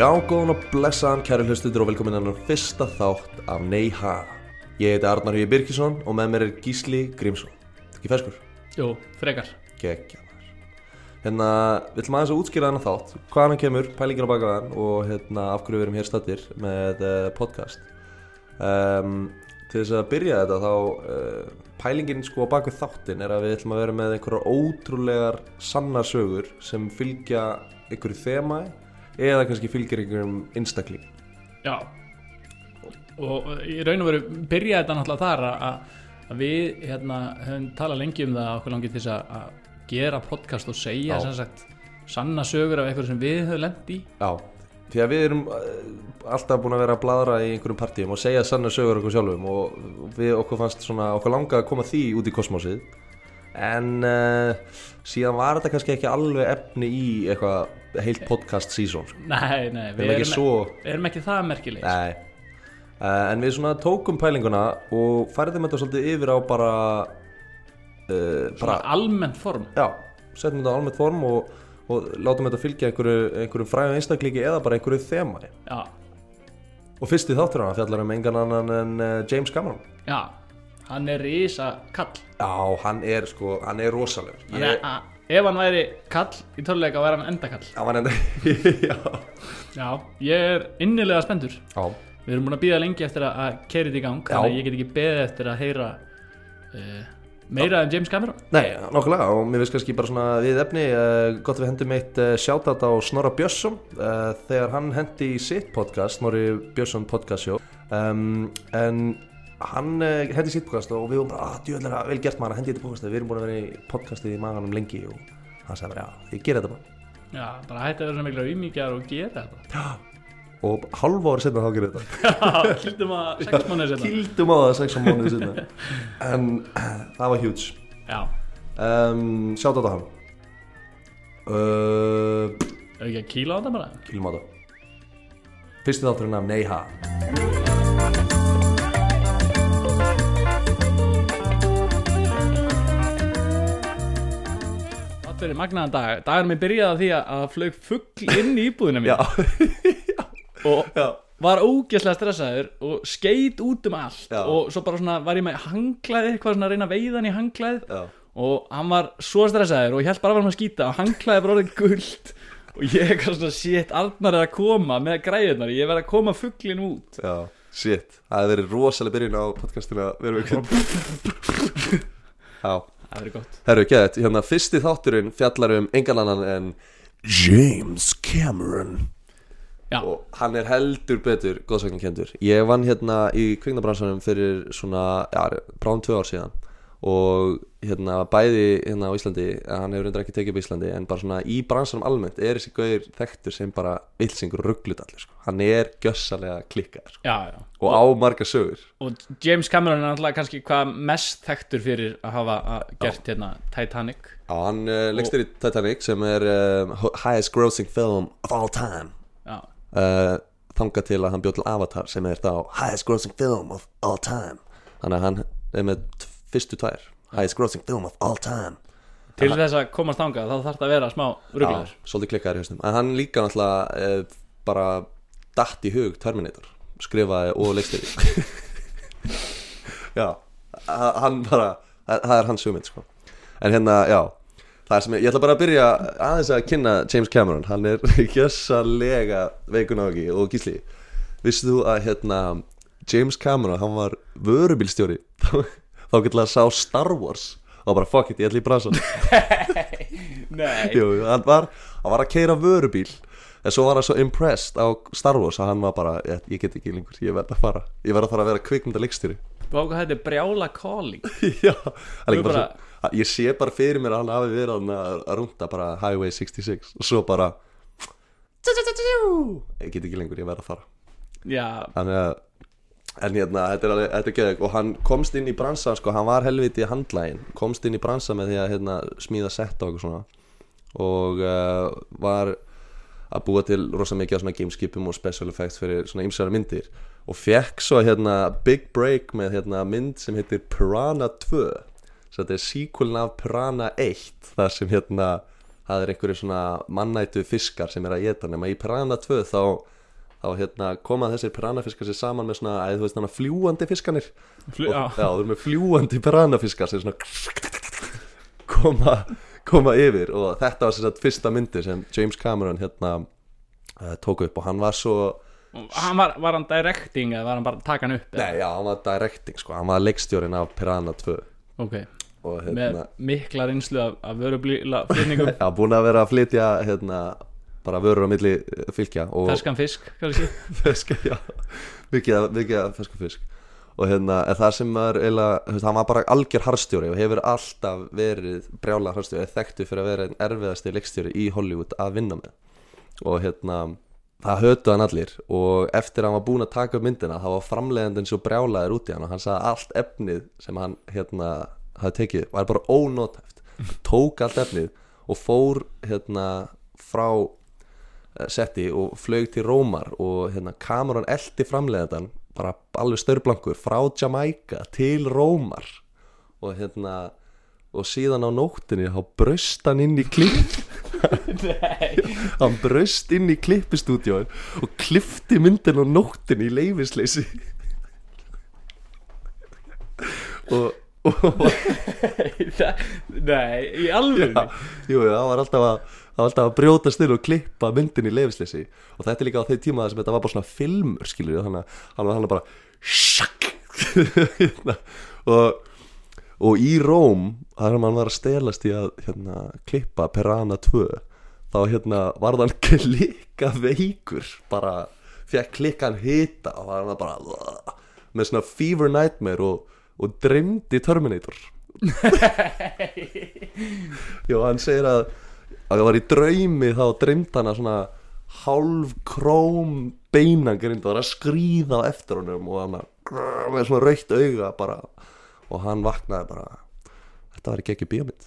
Já, góðan og blessaðan kæri hlustutur og velkomin annar fyrsta þátt af Nei Ha. Ég heiti Arnar Hjói Birkisson og með mér er Gísli Grímsson. Þetta ekki ferskur? Jú, frekar Gekkjaðar. Hérna, við ætlum aðeins að útskýra þennan þátt, hvaðan hann kemur, pælingin á baka hann og hérna af hverju við erum hér stattir með uh, podcast. Um, til þess að byrja þetta þá, uh, pælingin sko á baku þáttin er að við ætlum að vera með einhverjar ótrúlegar sannarsögur sem fylgja einhverju þemai eða kannski fylgir einhverjum einstakling. Já. Og í raun og veru byrjaði þetta náttúrulega þar að, að við hérna höfum talað lengi um það að okkur langið til þess að, að gera podcast og segja sagt sanna sögur af eitthvað sem við höfum lent í. Já, því að við erum uh, alltaf búin að vera að bladra í einhverjum partíum og segja sanna sögur okkur sjálfum og við okkur fannst svona, okkur langa að koma því út í kosmosið en uh, síðan var þetta kannski ekki alveg efni í eitthvað heilt podcast season sko. Nei, nei, við erum ekki svo við erum ekki það merkileg Nei. Uh, En við svona tókum pælinguna og færðum þetta svolítið yfir á bara uh, Svona almennt form. Já, setjum þetta á almennt form og, og látum þetta fylgja einhverju, einhverju fræðum einstaklingi eða bara einhverju þemai Já, Og fyrsti þáttur hann fjallar um engan annan en James Cameron. Já Hann er risa kall. Já, hann er sko, hann er rosalegur. Hann er, að, Ef hann væri kall í töluleika væri hann endakall Hann var enda Já, Já, ég er innilega spendur já, Við erum búin að býða lengi eftir að, að þetta í gang Já. Þannig að ég get ekki beðið eftir að heyra uh, meira um James Cameron. Nei, nokkulega og mér finnst kannski bara svona við efni uh, gott að við hendum eitt uh, shoutout á Snorra Björnsson uh, þegar hann hendi í sitt podcast Snorri Björnsson podcast show. Um, en hann uh, hendi í sitt podcast og við vorum bara, að djöðlega vel gert maður að hendi þetta podcast. Við erum búin að vera í podcastið í maganum lengi og hann sagði bara, já, ég ger þetta bara. Já, bara hætti að vera mikla umíkjar og gera þetta. Og halva ári setna þá gerir þetta. Já, kildum að sex mánuðir setna kýldum á það sex á mánuði setna en uh, það var huge. Já, um, shoutout á hann. Uh, á þetta bara? Kýlum Það verið magnaðan dag. Dagurinn minn byrjaði á því að, að flög fugl inn í íbúðina mín já, og já, var ógeðslega stressaður og skeit út um allt. Já. og svo bara svona var ég með hanglaði eitthvað svona að reyna að veiða hann í hanglaðið já. og hann var svo stressaður og ég held bara að vera með að skýta og hanglaði bara orðið guld og ég eitthvað svona shit, Arnar er að koma með græðunar, ég verð að koma fuglin út. Já, shit. Það hefði verið rosalega byrjun á podcastinu að vera við það verið gott herru, geðið, hérna fyrsti þátturinn fjallar um engan annan en James Cameron Já. og hann er heldur betur góðsaknakendur ég vann hérna í kviknabransanum fyrir svona, já, bráðum tvö ár síðan og hérna bæði hérna á Íslandi, hann hefur reyndar ekki tekið upp í Íslandi en bara svona í bransanum almennt er þessi gauðir þekktur sem bara vilsingur rugglutallir sko. hann er gjössalega klikkar sko. já, já. Og á marga sögur. Og James Cameron er náttúrulega kannski hvað mest þekktur fyrir að hafa að gert hérna Titanic. Já, hann uh, legstur í Titanic sem er uh, highest grossing film of all time. Já, uh, þangað til að hann bjóð til Avatar sem er þá highest grossing film of all time. Þannig að hann er með fyrstu tvær. Highest grossing film of all time. Til þess að komast þangað þá þarf það að vera smá rugglaður Já, svolítið klikkaður í hausnum. En hann líka náttúrulega bara datt í hug Terminator skrifaði og legstur já ha- hann bara, það það er hans hugmynd sko. en hérna, já það er sem ég, ég ætla bara að byrja aðeins að kynna James Cameron, hann er gjössalega veikun á ekki og gísli. Vissið þú að hérna James Cameron, hann var vörubílstjóri? Þá, getur að sá Star Wars. Og bara fuck it, ég ætla í bransan nei, Jú, jú, hann var, hann var að keira vörubíl en svo var hann svo impressed á Star Wars að hann var bara, ég, ég get ekki lengur ég verð að fara, ég verð að fara að vera kvikmynda leikstýri. Hvað þetta er brjála calling. Já, Þú bara, svo, ég sé bara fyrir mér að hann hafi verið að, rúnda bara Highway 66 og svo bara ég get ekki lengur, ég verð að fara. Já, þannig að en hérna, þetta er alveg, þetta er geðug og hann komst inn í bransa, sko, hann var helviti handlægin, komst inn í bransa með því að hérna, smíða sett og eitthvað svona. Og uh, var að búa til rosa mikið af svona gameskipum og special effects fyrir svona ymsara myndir. Og fekk svo hérna big break með hérna mynd sem heitir Piranha 2 svo þetta er sequelin af Piranha 1 þar sem hérna það er einhverju svona mannætu fiskar sem er að geta nema í Piranha 2 þá, þá hérna, koma þessir Piranha fiskar sér saman með svona, að þú veist þannig fljúandi fiskanir Flu, og, já, þú erum með fljúandi Piranha fiskar sem svona koma, koma yfir og þetta var sér að fyrsta myndi sem James Cameron hérna uh, tók upp og hann var svo Hann var, var hann directing eða var hann bara að taka hann upp? Nei, já, hann var directing sko, hann var leikstjórin af Piranha 2 Ok, og með hérna, mikla reynslu af, af vörublíla flutningum já, búin að vera að flytja hérna, bara vörur á milli eh, fylgja og Ferskan fisk, kannski. Feska, já, mikið, af- fesku fisk og hérna, en það sem þú veist, hann var bara algjör harstjóri og hefur alltaf verið brjála harstjóri, eða þekktu fyrir að vera einn erfiðasti leikstjóri í Hollywood að vinna með. Og hérna það höfðu hann allir. Og eftir að hann var búinn að taka upp myndina þá var framleiðandinn svo brjálaður út í hann og hann sagði allt efnið sem hann hérna hafði tekið var bara ónótæft tók allt efnið og fór hérna frá eh, setti og flög til Rómar og hérna Cameron eldi framleiðandan bara alveg staurblankur frá Jamaica til Rómar. Og hérna og síðan á nóttinni þá braust hann inn í klipp. Nei. Hann braust inn í klippistúdjóin og klifti myndin á nóttinni í leifisleysi og, og Það- Nei, í alveg jú, það var alltaf að það var alltaf að brjótast inn og klippa myndin í leifisleysi og þetta er líka á þeim tíma sem þetta var bara svona filmur skilur þannig að hann var hann bara sjakk Hérna. og og í Róm þar hann var að stelast í að hérna, klippa Perana 2 þá hérna varð hann klikka veikur bara fekk klikkan hita og var hann bara með svona fever nightmare og, og dreymdi Terminator. Jó, hann segir að að það var í draumi þá dreymd hann að svona hálf króm beinangrind var að skríða á eftir honum og hann með svona raukt auga bara og hann vaknaði bara þetta var ekki ekki bíómynd.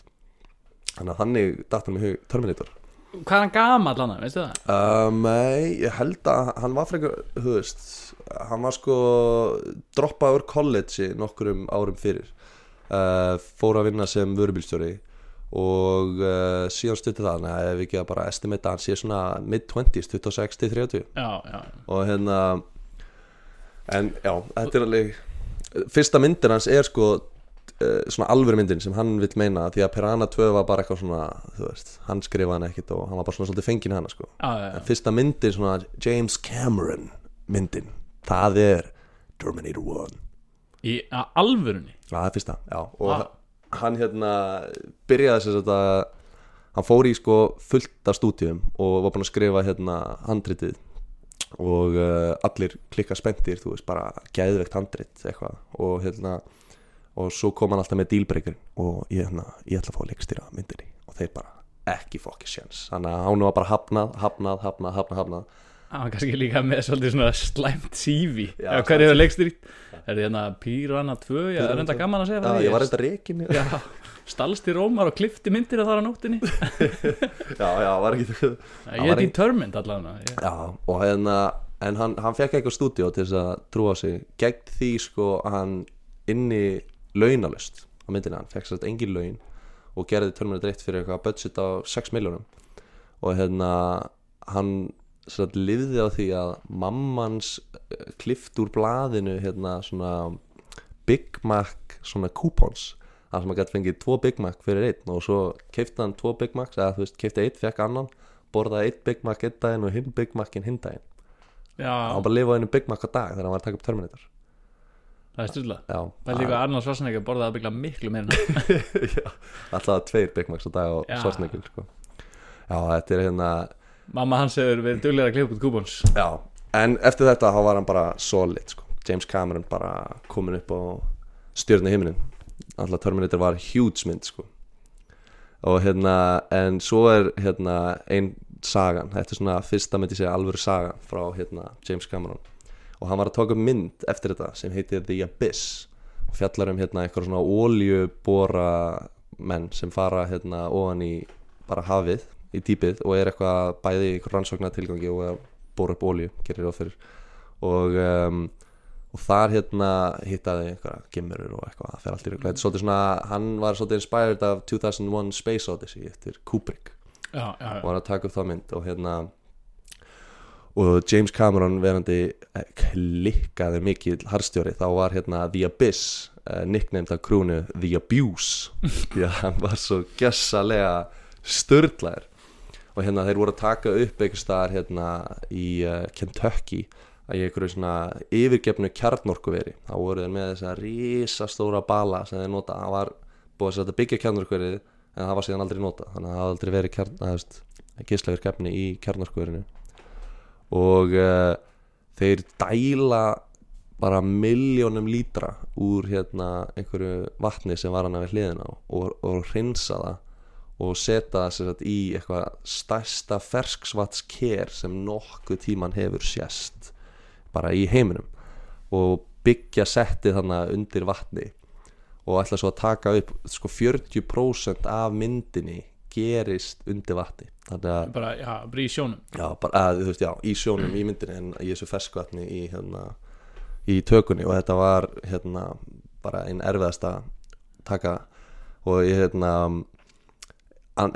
Þannig að þannig datt hann í hug Terminator. Hvað er hann gamall hann, veistu það? um, Nei, ég held að hann var frekar, þú veist hann var sko droppað úr college nokkurum árum fyrir. Uh, fór að vinna sem vörubílstjóri og uh, síðan stutti það Nei, ef ekki að bara estimata að hann sé svona mid-20s, 26 til 30 Já, já og hérna en já, þetta er alveg fyrsta myndin hans er sko uh, svona alvöru myndin sem hann vil meina því að Piranha 2 var bara eitthvað svona þú veist, hann skrifaði hann ekkit og hann var bara svona svolítið fenginn í hana sko. Já, já, já. En fyrsta myndin svona James Cameron myndin, það er Terminator 1 Í að alvörunni? Já, það er fyrsta, já. Og Ah. Hann hérna byrjaði þess að hann fór í sko fullt af stúdíum og var búinn að skrifa hérna handritið. Og uh, allir klikka spenntir þú veist, bara gæðvegt handrit eitthvað. Og hérna og svo kom hann alltaf með dílbreykir og ég, hérna, ég ætla að fá að leikstýra myndinni. Og þeir bara ekki fokkis sjans þannig að hann var bara hafnað, hafnað, hafnað, hafnað, hafnað Það var kannski líka með svolítið svona slæmt CV Já, Já, hver hefur leikst þrýtt? Er þið hérna Pírana 2? Já, það er 2. gaman að segja Já, frá því. ég var reynda já, Já, stalst í Rómar og klifti myndir að þar á nóttinni já, var ekki Ég var er determined allavega ég, Já, og hérna en hann, hann fekk eitthvað stúdíó til þess að trúa sig gegn því sko hann inni launalust á myndina, hann fekk sérst engin laun og gerði Terminator 1 fyrir eitthvað budget á 6 miljónum og hérna hann sérst lifði á því að mammans klift úr blaðinu hérna svona Big Mac svona coupons það sem hann gæti fengið tvo Big Mac fyrir einn og svo keifti hann tvo Big Macs eða þú veist, keifti einn, fekk annan borðaði einn Big Mac einn daginn og hinn Big Macin hinn daginn. Já, hann bara lifaði einu Big Mac á dag þegar hann var að taka upp Terminator. Það er styrla já, Það er líka að Arnold Schwarzenegger borðaði að byggla miklu meira já, alltaf tveir Big Macs á dag og svarsnegil sko. já, þetta er hérna Mamma hans hefur verið duglega að klippa út kúbons já, en eftir þetta þá var hann bara solid sko. James Cameron bara komin upp á stjörnu himinin alltaf Terminator var huge mynd sko. og hérna en svo er hérna ein sagan, þetta er svona fyrsta myndi segja alvöru sagan frá hérna James Cameron. Og hann var að taka mynd eftir þetta sem heitir The Abyss og fjallar um hérna eitthvað svona oljubora menn sem fara hérna ofan í bara hafið í dýpið og er eitthvað bæði í rannsóknar tilgangi og að bóra upp olju gerir það fyrir. Og, um, og þar hérna hittaði einhverja gemurur og eitthvað það fer allt í rugla, þetta er svolítið svona hann var svolítið inspired af 2001 Space Odyssey eftir Kubrick. Já, já, og var að taka upp þá mynd og hérna og James Cameron verandi eh, klikkaði mikið harstjóri þá var hérna The Abyss uh, nicknamed af krúnu The Abuse. Því að hann var svo gessalega störtlaður og hérna þeir voru að taka upp einhver staðar hérna í uh, Kentucky að í einhverju svona yfirgefnu kjarnorkuveri. Þá voru þeir með þessa risastóra bala sem þeir nota, það var búið að byggja kjarnorkuverið en það var síðan aldrei nota þannig að það hafði aldrei verið kjarn, að, veist, gíslaverk efni í kjarnorkuverinu. Og uh, þeir dæla bara miljónum lítra úr hérna einhverju vatni sem var hann við hliðina og, og hreinsa það og setja það í eitthvað stærsta ferskvatsker sem nokkuð tíman hefur sést bara í heiminum og byggja settið þannig undir vatni og ætla svo að taka upp sko 40% af myndinni gerist undir vatni. Bara, já, bara í sjónum. Já, bara, að, veist, já, í sjónum í myndinni en í þessu ferskvatni í, hérna, í tökunni. Og þetta var hérna, bara einn erfiðasta taka. Og ég, hérna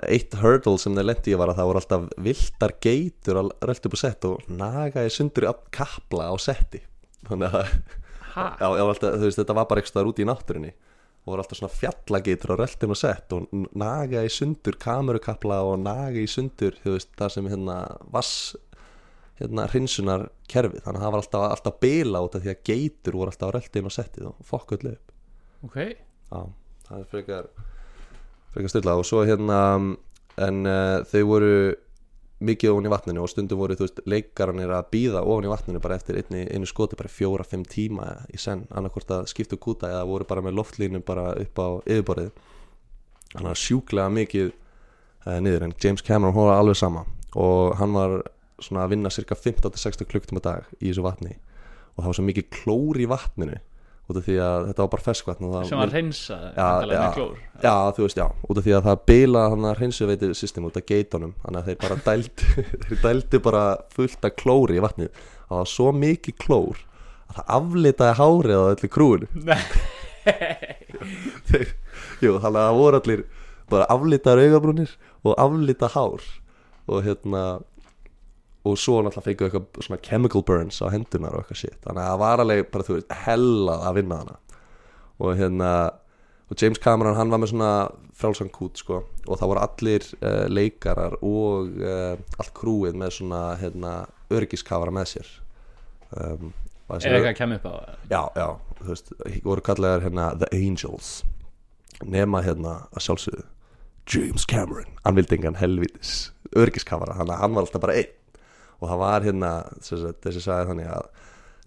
eitt hurdle sem þeir lendi í var að það voru alltaf viltar geitur að rölda upp á sett og nagaði sundur í kapla á setti. Þannig að já, alltaf, veist, þetta var bara eitthvað út í náttúrunni og voru alltaf svona fjallageitur á röltin og sett og n- naga í sundur kamerukapla og naga í sundur veist, það sem hérna vass hérna hreinsunar kerfi þannig að það var alltaf, alltaf bila út af því að geitur voru alltaf á röltin og settið og fokk öllu upp. Ok, já, það er frekar frekar stilla. Og svo hérna en uh, þau voru mikið ofan í vatninu og stundum voru þú veist leikaranir að býða ofan í vatninu bara eftir einni, einu skoti bara fjóra, fimm tíma í senn, annarkvort að skiptu kúta eða voru bara með loftlínum bara upp á yfirborðið. Hann var sjúklega mikið uh, niður. En James Cameron hóra alveg sama. Og hann var svona að vinna cirka 15-16 klukktum á dag í þessu vatni. Og það var svo mikið klór í vatninu út af því að þetta var bara það sem var með klór Já, þú veist, já, út af því að það bila þannig að hreinsuveitu system út af geitunum þannig að þeir bara dældu þeir dældu bara fullt af klóri í vatnið. Og það var svo mikið klór að það aflitaði hárið á öllu krúinu. Þeir, jú, þannig að það voru allir bara aflitaðar augabrúnir og aflitað hár. Og hérna og svo náttúrulega fengu eitthvað svona chemical burns á hendunar og eitthvað shit. Þannig að það var alveg bara, þú veist, hellað að vinna hana. Og hérna og James Cameron hann var með svona frálsan kút sko. Og það voru allir uh, leikarar og uh, allt krúið með svona hérna, örgiskafara með sér. Um, er þessi- eitthvað að kemja upp á já, já, þú veist, voru kallaðar hérna The Angels. Nema hérna að sjálfsögðu James Cameron, hann vildi engan helvitis örgiskafara, hann var alltaf bara einn og það var hérna þessi sagði þannig að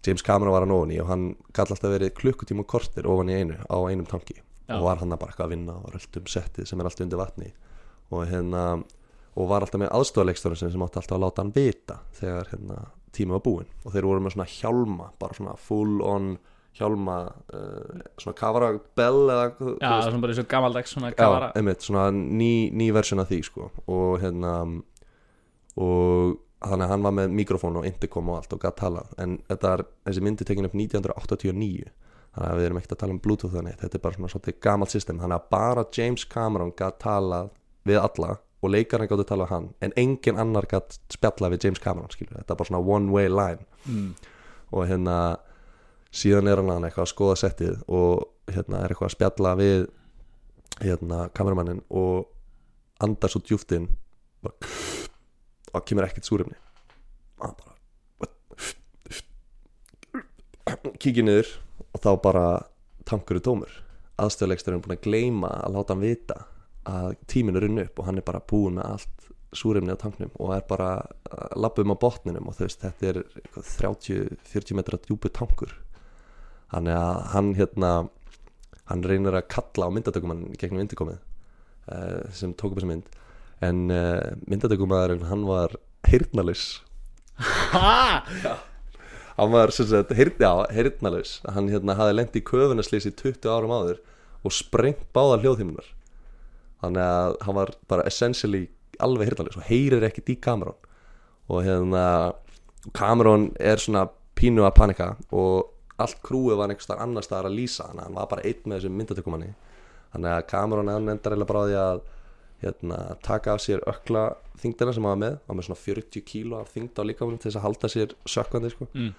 James Cameron var hann ofan í og hann gall alltaf verið klukkutíma og kortir ofan í einu á einum tanki. Já. og var hann bara eitthvað að vinna og röldum settið sem er alltaf undir vatni. Og hérna og var alltaf með aðstofalegsturinn sem átti alltaf að láta hann vita þegar hérna tími var búinn. Og þeir voru með svona hjálma bara svona full on hjálma uh, svona kavara bell eða já, er svona bara eins og gamaldags svona kavara einmitt, svona ný, ný versjón af því sko. Og hérna og þannig að hann var með mikrofón og intercom og allt og gætt talað. En þetta er, þessi myndi tekin upp 1989 þannig að við erum ekkert að tala um bluetooth þannig þetta er bara svona svolítið gamalt system. Þannig að bara James Cameron gætt talað við alla og leikarinn gáttu talað við hann en engin annar gætt spjallað við James Cameron skilur, þetta er bara svona one way line. Mm. og hérna síðan er hann eitthvað að skoða settið og hérna er eitthvað að spjalla við hérna kameramannin og andar svo djúftinn bara, og kemur ekkert súrefni. Og hann bara kíkir niður og þá bara tankur er dómur. Aðstöðulegsturinn er búin að gleyma að láta hann vita að tíminn er runn upp og hann er bara búin með allt súrefni á tanknum og er bara að labba um á botninum og þú veist, þetta er eitthvað 30-40 metra djúpu tankur. Að hann hérna hann reynir að kalla á myndatökumann gegnum vindikomið uh, sem tók upp þessi mynd en uh, myndatökumæðurinn hann var heyrnalaus ha, hann var sem sagt, heyrnalaus hann hérna hafði lent í köfunaslýs í 20 árum áður og sprengt báða hljóðhimnar þannig að hann var bara essentially alveg heyrnalaus og heyrir ekkert í kamerón og hérna kamerón er svona pínu að panika og allt krúið var einhvers staðar annars staðar að lýsa. Að hann var bara einn með þessum myndatökumanni. Þannig að kamerón hann endar eiginlega bara á því að hérna, taka af sér ökla þingdina sem var með var með svona 40 kíló af þingd á líkamunum til þess að halda sér sökkandi sko. mm.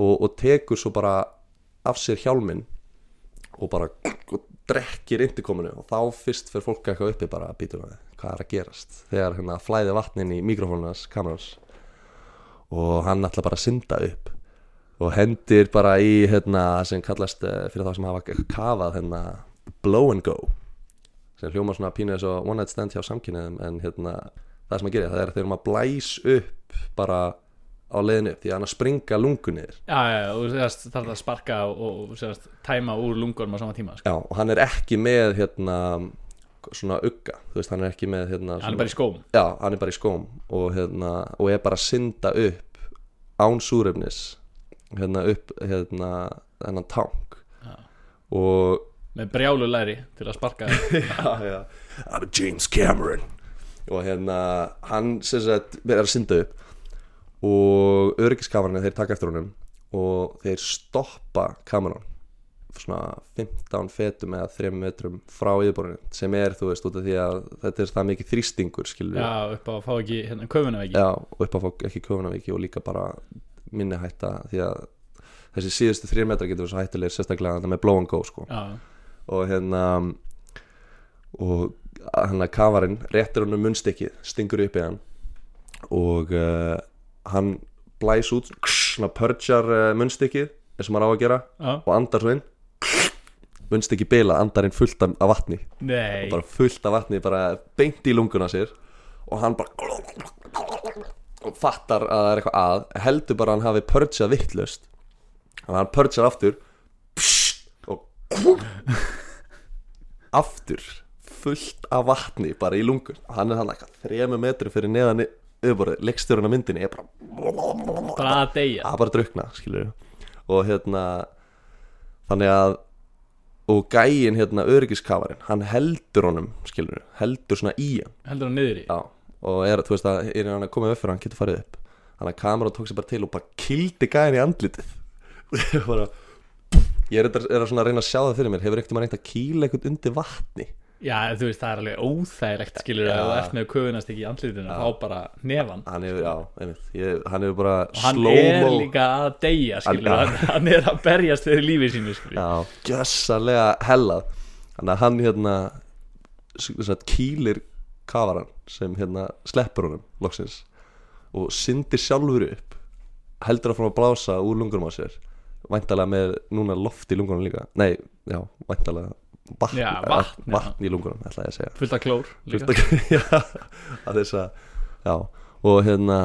og, og tekur svo bara af sér hjálminn og bara og drekkir interkominu og þá fyrst fyrir fólk eitthvað uppi bara að býta með hvað er að gerast þegar hérna flæði vatnin í mikrofónunas kamerans og hann ætla bara að synda upp og hendir bara í hérna sem kallast eh, fyrir þá sem hafa kafað hérna blow and go sem hljóma svona pínu eins og one night stand hjá samkynniðum en hérna það sem að gera það er að þegar maður blæs upp bara á leiðinu upp því að hann að springa lungu niður já, já, og það þarf að sparka og, og sérst, tæma úr lungunum á sama tíma sko. Já, og hann er ekki með hérna svona ugga, þú veist, hann er ekki með hérna, hann er bara í skóm Já, hann er bara í skóm og, hérna, og er bara að synda upp án súrefnis hérna upp hérna þennan tank Já. og með brjálu læri til að sparka já, já, I'm James Cameron. Og hérna hann sagt er að synda upp og öryggiskafarnir þeir taka eftir honum og þeir stoppa kameran svona 15 fetum eða 3 metrum frá yfirborðinu sem er þú veist út af því að þetta er það mikið þrýstingur skilur já, upp á að fá ekki hérna, köfuna ekki Já, upp á fólk ekki köfunavíki og líka bara minni hætta því að þessi síðustu 3 metra getur verið svo hættulegir sérstaklega með blow and go sko. Já, og hérna og hann að kafarinn réttir hann um munnstykkið, stingur upp í hann. Og uh, hann blæs út svona pörjar uh, munnstykkið eins og maður á að gera já. og andar svo inn. Munnstykkið bila, andarinn fullt af, vatni. Nei. Bara fullt af vatni, bara beint í lunguna sér. Og hann bara og fattar að það er eitthvað að heldur bara að hann hafi pörjað vittlust þannig að hann pörjar aftur aftur fullt af vatni bara í lungun. Hann er hann eitthvað þrema metri fyrir neðan yfirborðið, leikstjórun á myndinni er bara bara að deyja. Að bara drukna skilur og hérna þannig að og gæin hérna öryggiskafarinn hann heldur honum skilur heldur svona í hann. Heldur hann niður í. Já, og er, þú veist að er hann að koma upp fyrir hann getur farið upp. Þannig að kamera tók sér bara til og bara kildi gæin í andlitið. Bara, ég er, er að svona reyna að sjá það fyrir mér. Hefur ekkert maður reynt að kýla eitthvað undir vatni? Já, þú veist, það er alveg óþægilegt skilur að þú ert með köfunast ekki í andlitinu þá bara nefan hann hefur, já, einmitt, ég, hann hefur bara og hann er líka að deyja skilur, Hann- hann, er að berjast fyrir lífið sínu skilur Já, gjössalega hellað. Þannig að hann hérna s- sagt, kýlir kafaran sem hérna sleppur honum loksins og syndir sjálfur upp heldur að fara að blása úr lungunum á sér væntalega með núna loft í lungunum líka nei, já, væntalega vatn, Já, vatn, já. vatn í lungunum ætla ég að segja fullt af klór líka. Fullt af- já, að þess að já, og hérna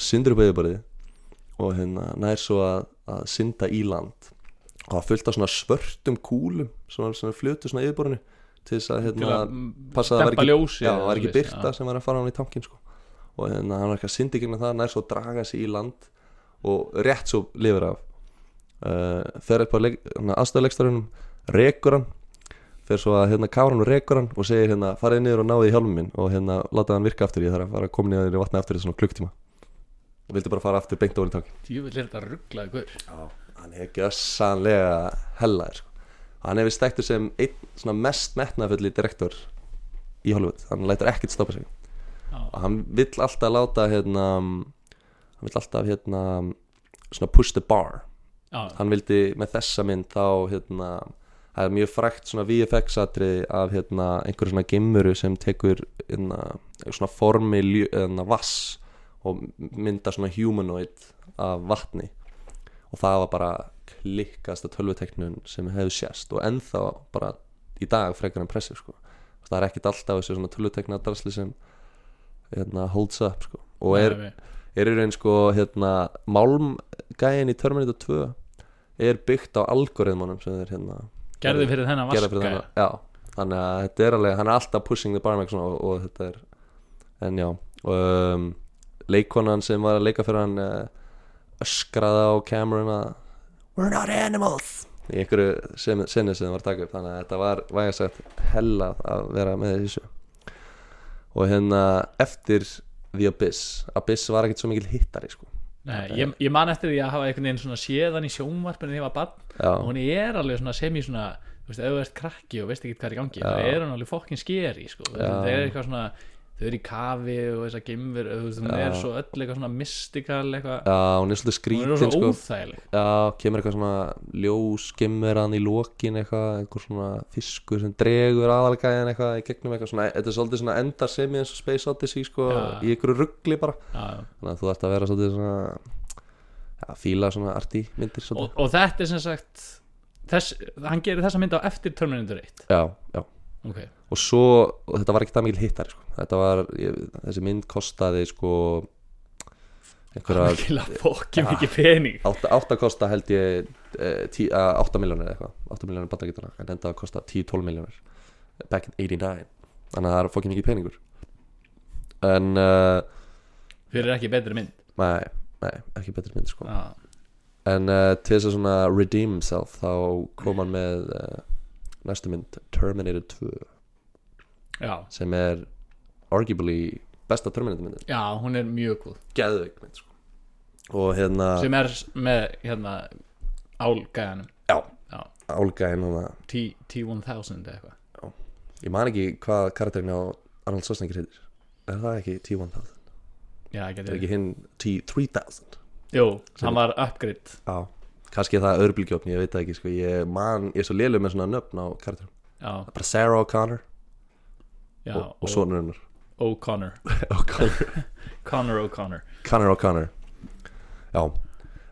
syndir upp auðvitað og hérna nær svo að, að synda í land og það fullt af svona svörtum kúlum svona, svona flutu svona yfirborinu til þess að hérna að passa að dempa ekki, já, var ekki byrta sem var að fara hann í tankin sko. og hérna hann var ekki að syndi gegnum það nær svo að draga sig í land og rétt svo lifir af þegar upp á aðstöðuleikstarunum rekur hann fer svo að hérna kára hann og rekur hann og segir hérna farið niður og náði í hjálmum minn. Og hérna láta hann virka aftur ég þarf að fara að koma niður í vatna aftur í svona klukktíma. Og vildi bara fara aftur beint ofan í tankin djúvill er þetta rugglaði guður Já, hann er gjössanlega hellaður sko. hann hefur stektur sem einn svona mest metnafulli direktor í Hollywood, hann lætur ekkert stoppa sig. Og hann vill alltaf láta hérna hann vill alltaf hérna svona push the bar já, hann vildi með þessa mynd þá hérna það er mjög frækt svona VFX atriði af hérna einhverju svona gimmuru sem tekur hérna svona formi hérna vass og mynda svona humanoid af vatni. Og það var bara klikkasta tölvuteknun sem hefur sést og ennþá bara í dag frekar impressive sko. Það er ekkit alltaf þessu svona tölvutekna drasli sem hérna holds up sko. Og er, er í raun sko hérna málmgæin í Terminator 2 er byggt á algoritmunum sem þeir hérna gerði fyrir þennan gera fyrir vaska þennan já, þannig að þetta er alveg hann er alltaf pushing the bar og, og, og þetta er en já. Um, leikonan sem var að leika fyrir hann uh, öskraði á Cameron að we're not animals. Í einhverju sinni sem það var að taka upp. Þannig að þetta var væga sagt hella að vera með þessu. Og hérna eftir The Abyss. Abyss var ekkert svo mikil hittari sko Nei, ég, ég man eftir því að hafa einhvern veginn svona séðan í sjónvarpinu þegar ég var bann já, og hún er alveg svona sem í svona þú veist, ert krakki og veist ekki hvað er í gangi það er hann alveg fokkin skeri sko. Það er eitthvað svona þau eru í kafi og þú veist, hún Já. er svo öll eitthvað svona mystical eitthvað, Já, hún er svolítið hún er skrítin svo sko. óþægileg. Já, kemur eitthvað svona ljós skimmeran í lokin eitthvað, einhver svona fiskur sem dregur aðalgæðin eitthvað í gegnum eitthvað svona, þetta er svolítið svona endar sem eins og Space Odyssey sko, Já. í einhverju ruggli bara, já, þannig að þú ætti að vera svolítið svona já, fíla svona arti myndir og, og þetta er sem sagt þess, hann gerir þessa mynd á eftir Terminator 1 já, já ok, og svo, og þetta var ekki það mikil hittari sko. þetta var, ég, þessi mynd kostaði sko einhverja Já. mikið pening. Átta, átta kosta held ég eh, tí, uh, 8 miljónir eitthvað. 8 miljónir bandaríkjana en enda kosta 10-12 miljónir back in 89 þannig að það er fokkin mikið peningur. En uh, fyrir ekki betri mynd. Nei, nei, ekki betri mynd sko. Já, en uh, til þess að svona redeem himself þá kom hann með uh, næstu mynd Terminator 2 já, sem er arguably besta Terminator myndin. Já, hún er mjög góð geðveik mynd sko. Og hérna sem er með hérna álgæðanum já, já, álgæðin hana T- T-1000 eða eitthvað. Ég man ekki hvað karakterin á Arnold Schwarzenegger heitir. Er það ekki T-1000 já, er getur ekki hinn T-3000 jú, hann var upgrade já kannski er það örbylgjófn, ég veit það ekki sko. ég man, ég er svo lélug með svona nöfn á karakterum. Bara Sarah O'Connor. Já, og, og sonur hennar. O'Connor. O'Connor. Connor O'Connor. Connor O'Connor. Já,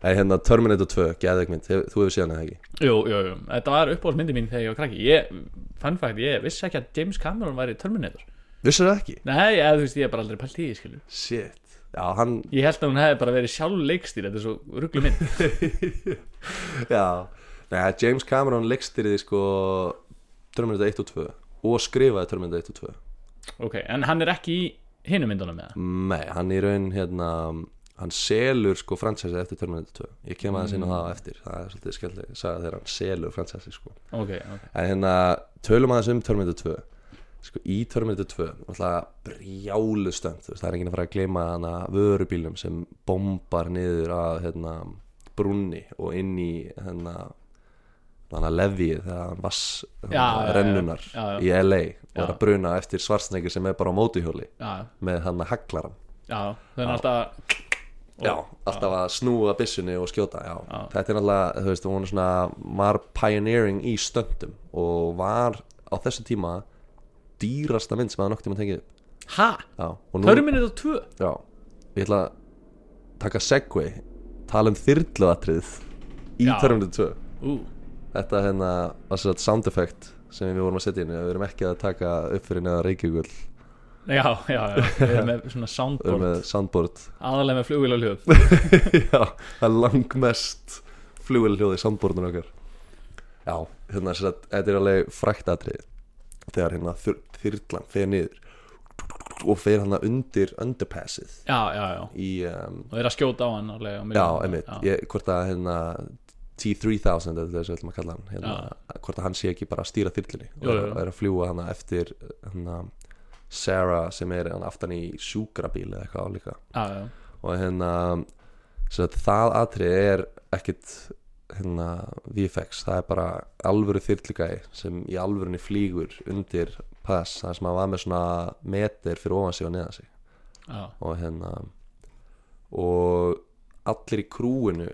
en hérna Terminator 2 geðveik mynd, Hef- þú hefur séð hana ekki? Jú, jú, jú, þetta var uppáhaldsmyndi mín þegar ég var krakki. Ég, fun fact, ég vissi ekki að James Cameron væri Terminator. Vissir það ekki? nei, eða þú veist, ég hef bara aldrei pælt í því, skilju shit, já hann ég held að hún hefði bara verið sjálf leikstýr þetta er svo rugglu mynd. Já, Nei, James Cameron leikstýriði sko Terminator 1 og 2 og skrifaði Terminator 1 og 2 ok, en hann er ekki í hinum myndunum með það Nei, hann í raun hérna hann selur sko fransæsi eftir Terminator 2 ég kem aðeins inn á það á eftir. Það er svolítið skemmtileg að sagða þegar hann selur fransæsi sko. ok, ok, en hérna tölum aðeins um Terminator 2 sko í Terminator 2 alltaf brjálu stönd það er enginn að fara að gleyma hana vörubílum sem bombar niður að hérna brunni og inn í hérna að lefið þegar hann vass Já, rennunar já, já. í LA og er að bruna eftir svarsnegir sem er bara á mótuhjóli já, með hann að haglaran já það er alltaf Já, alltaf að snúa byssunni og skjóta já. Já. Þetta er náttúrulega, þú veist, svona var pioneering í stöndum og var á þessu tíma dýrasta mynd sem það nokkuð tíma tekið. Upp. og nú, Terminator 2 já, ég ætla að taka segway, tala um þyrluatrið í Já. Terminator 2 ú, Þetta hérna var svo sound effect sem við vorum að setja inn við erum ekki að taka upp fyrir neða reykjögull já, já, já. Við erum með svona við erum soundboard með soundboard. aðalega með hljóð Já, það er langmest flugvelhljóð í sandborðinu okkar. Já, hérna þetta er alveg frækt atrið þegar hérna þyr- þyrlan fer niður og fer hérna undir underpassið já, já, já, í, um, og er að skjóta á hann alveg, á já, einmitt. Ég, hvort að hérna T-3000 eða þessu ætlum að kalla hann hérna, hvort að hann sé ekki bara að stýra þyrlunni og er, er að fljúa hana eftir hérna Sarah sem er hann aftan í sjúkrabíl eða eitthvað álíka. Já, já, og hérna það atrið er ekkit hérna VFX, það er bara alvöru þyrlugæði sem í alvörunni flýgur undir pass, það sem að var með svona meter fyrir ofan sig og neðan sig. Já, og hérna og allir í krúinu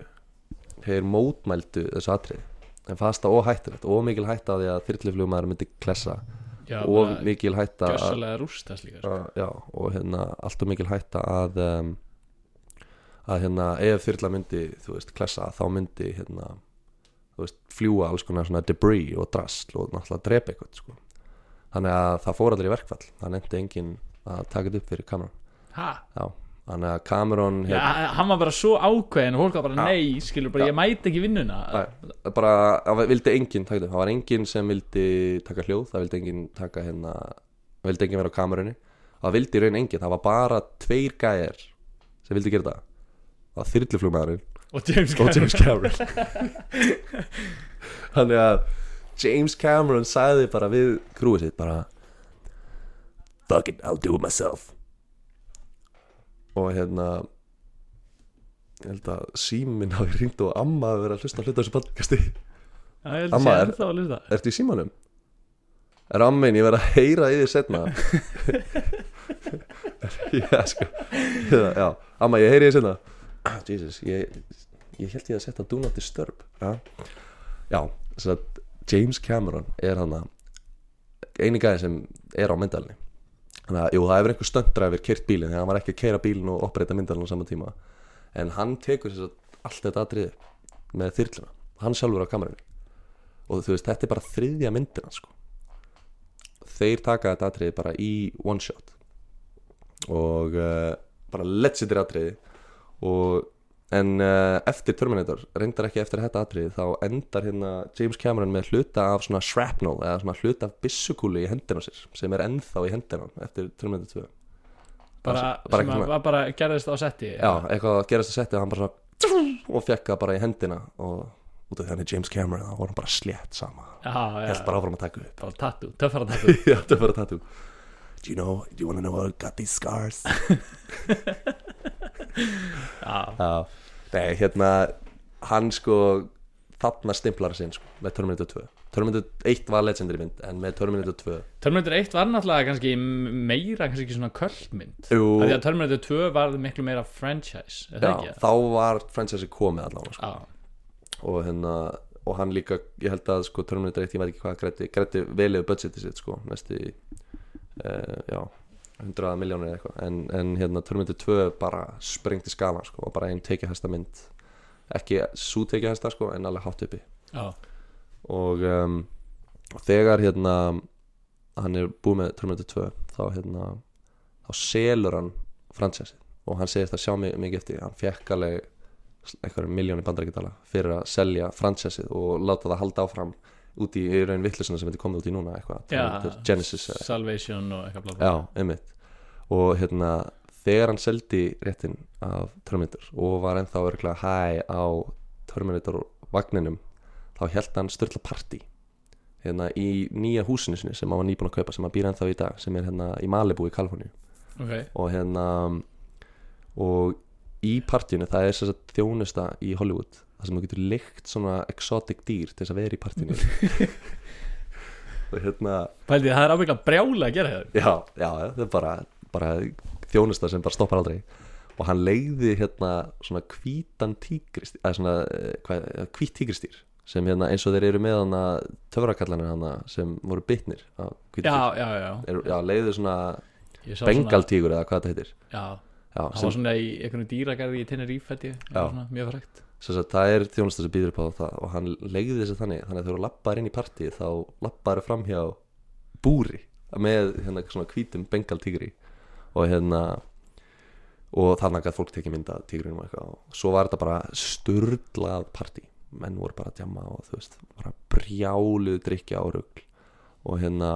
hefur mótmældu þessu atrið en fannst það óhættulegt, ómikil hætta á því að þyrluflugmaður myndi klessa. Já og mikil hætta að, líka sko. að, já, og hérna alltaf mikil hætta að um, að hérna ef þyrla myndi þú veist klessa þá myndi hérna þú veist fljúa alls konar svona debris og drasl og náttúrulega drepa eitthvað sko. þannig að það fór allir í verkfall. Það nefndi enginn að taka þetta upp fyrir já, þannig að Cameron já, hérna, hann var bara svo ákveðin og fólk var bara Já. nei, skilur bara, Já. ég mæti ekki vinnuna. Bara, það vildi enginn taka þetta það var enginn sem vildi taka hljóð það vildi enginn taka hérna það vildi enginn vera á kamerunni. Það vildi raun enginn, það var bara tveir gæjar sem vildi gera það var þyrluflugmaðurinn. Og James Cameron James Cameron. Þannig að James Cameron sagði bara við krúið sitt bara fuck it, I'll do it myself. Og hérna ég held að síminn hafi ringt og amma hafi verið að hlusta að hluta þessu podcasti. Já, ég held að Amma, sé er- ennþá að lusta Ertu í símanum? Er ammin, ég verð að heyra í því setna Já, sko. Já. amma, ég heyri í því setna Ah, Jesus, ég, ég held ég að setja Do Not Disturb Já, já þess að James Cameron er hann eini gæði sem er á myndalni Þannig að, jú, það hefur einhver stöndræfir kyrt bílinn þegar hann var ekki að keira bílinn og oppreita myndalinn á sama tíma. En hann tekur þess að allt þetta atriði með þyrluna hann sjálfur á kamerunni og þú veist, þetta er bara þriðja myndina sko. þeir taka þetta atriði bara í one shot. Og uh, bara letsitir atriði og en uh, eftir Terminator, reyndar ekki eftir þetta atriði þá endar hérna James Cameron með hluta af svona shrapnel eða svona hluta af byssukúli í hendina á sér sem er ennþá í hendina eftir Terminator 2 bara, bara sem að bara gerðist á setti Já, eitthvað að gerast að setja hann bara svona og fekk það bara í hendina og út af því hann er James Cameron þá var hann bara slétt sama. Held bara áfram að taka upp. Bara tattoo, töffara tattoo. Já, bara tattoo. Do you know, do you wanna know how I got these scars? nei, hérna hann sko þarna stimplar sinn sko, með Terminator 2 Terminator 1 var legendary mynd en með Terminator 2 Terminator 1 var náttúrulega kannski meira kannski ekki svona köllmynd því að Terminator 2 var miklu meira franchise já, þá var franchise komið allavega sko. Og hérna og hann líka, ég held að sko Terminator 1, ég veit ekki hvað grætti, grætti vel yfir budgetið sitt sko, næstu í uh, já, 100 miljónir eða eitthvað. En, en hérna Terminator 2 bara sprengti skala sko, og bara einn tekihæsta mynd. Ekki svo tekihæsta sko, en alveg hátt uppi. Já, og um, þegar hérna hann er búið með Terminator 2 þá hérna þá selur hann fransæsið og hann segist að sjá mikið eftir hann fekk alveg einhverjum miljóni bandarækjadala fyrir að selja fransæsið og láta það halda áfram út í, raun vittlisuna sem þetta komið út í núna eitthvað, Terminator Genesis Salvation og eitthvað blá blá. Já, einmitt. Og hérna þegar hann seldi réttin af Terminator og var ennþá örgulega hæ á Terminator vagninum þá held hann störtla partí hérna í nýja húsinu sinni sem hann var nýbúin að kaupa sem hann býr ennþá í dag sem er hérna í Malibu í Kaliforníu. Ok, og hérna og í partíinu það er þjónusta í Hollywood það sem þú getur lykt svona exotic dýr til þess að vera í partíinu. Og hérna pældi það er ábygglega brjála að gera það. Já, já, það er bara, bara þjónusta sem bara stoppar aldrei. Og hann leiði hérna svona hvítan tígristýr eða svona eh, hvað, hvít tígristýr sem hérna eins og þeir eru með hana töfrakallanir hana sem voru bitnir af hvítu Já, tígri. já, já, er, já, leiði svona bengaltígur eða hvað þetta heitir. Já, já, það sem, var svona í einhvern dýragarði í Tenerife held ég, Já. svona, mjög frækt það er þjónusta sem býður upp á það og hann leiði þessi þannig þannig að þú lappaður inn í partíð þá lappaður fram hjá búri með hérna svona hvítum bengaltígri og hérna og þannig að fólk tekið mynda tígrinum og eitthvað og svo var þetta bara sturlað partí menn voru bara að djama og þú veist bara brjáluð drikja á rugl og hérna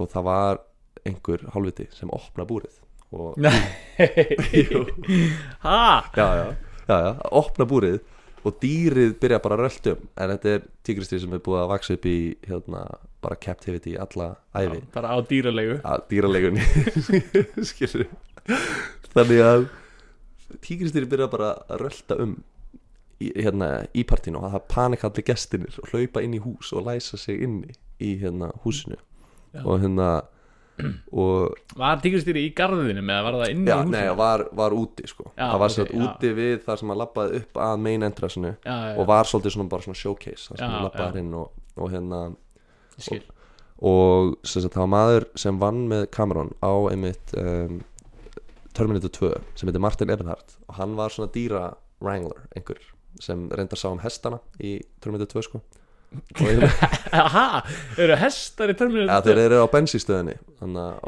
og það var einhver hálfviti sem opna búrið og Jú. Ha? já, já, já, já, opna búrið og dýrið byrja bara að rölda um. En þetta er tígristýr sem er búið að vaksa upp í hérna, bara captivity alla æfi Bara á dýralegu að dýralegunni þannig að tígristýri byrja bara að rölda um í, hérna, í partínu og það panikalli gestinir og hlaupa inn í hús og læsa sig inni í hérna, húsinu. Já. og hérna Var tígristýri í garðinu með að var það inn í já, húsinu? nei, var, var úti sko Já, það var ok, okay, já. úti við þar sem að lappaði upp að main entrasinu já, já, og var svolítið svona bara svona showcase þar sem Já, að lappaði já. inn og, og hérna og sem sagt, það var maður sem vann með Cameron á einmitt um, Terminator 2 sem heitir Martin Ebenhardt og hann var svona dýra wrangler einhver sem reyndar sá um hestana í Terminator 2 sko og hérna, Ha, eru hestar í törminu ja, þeir eru á bensístöðinni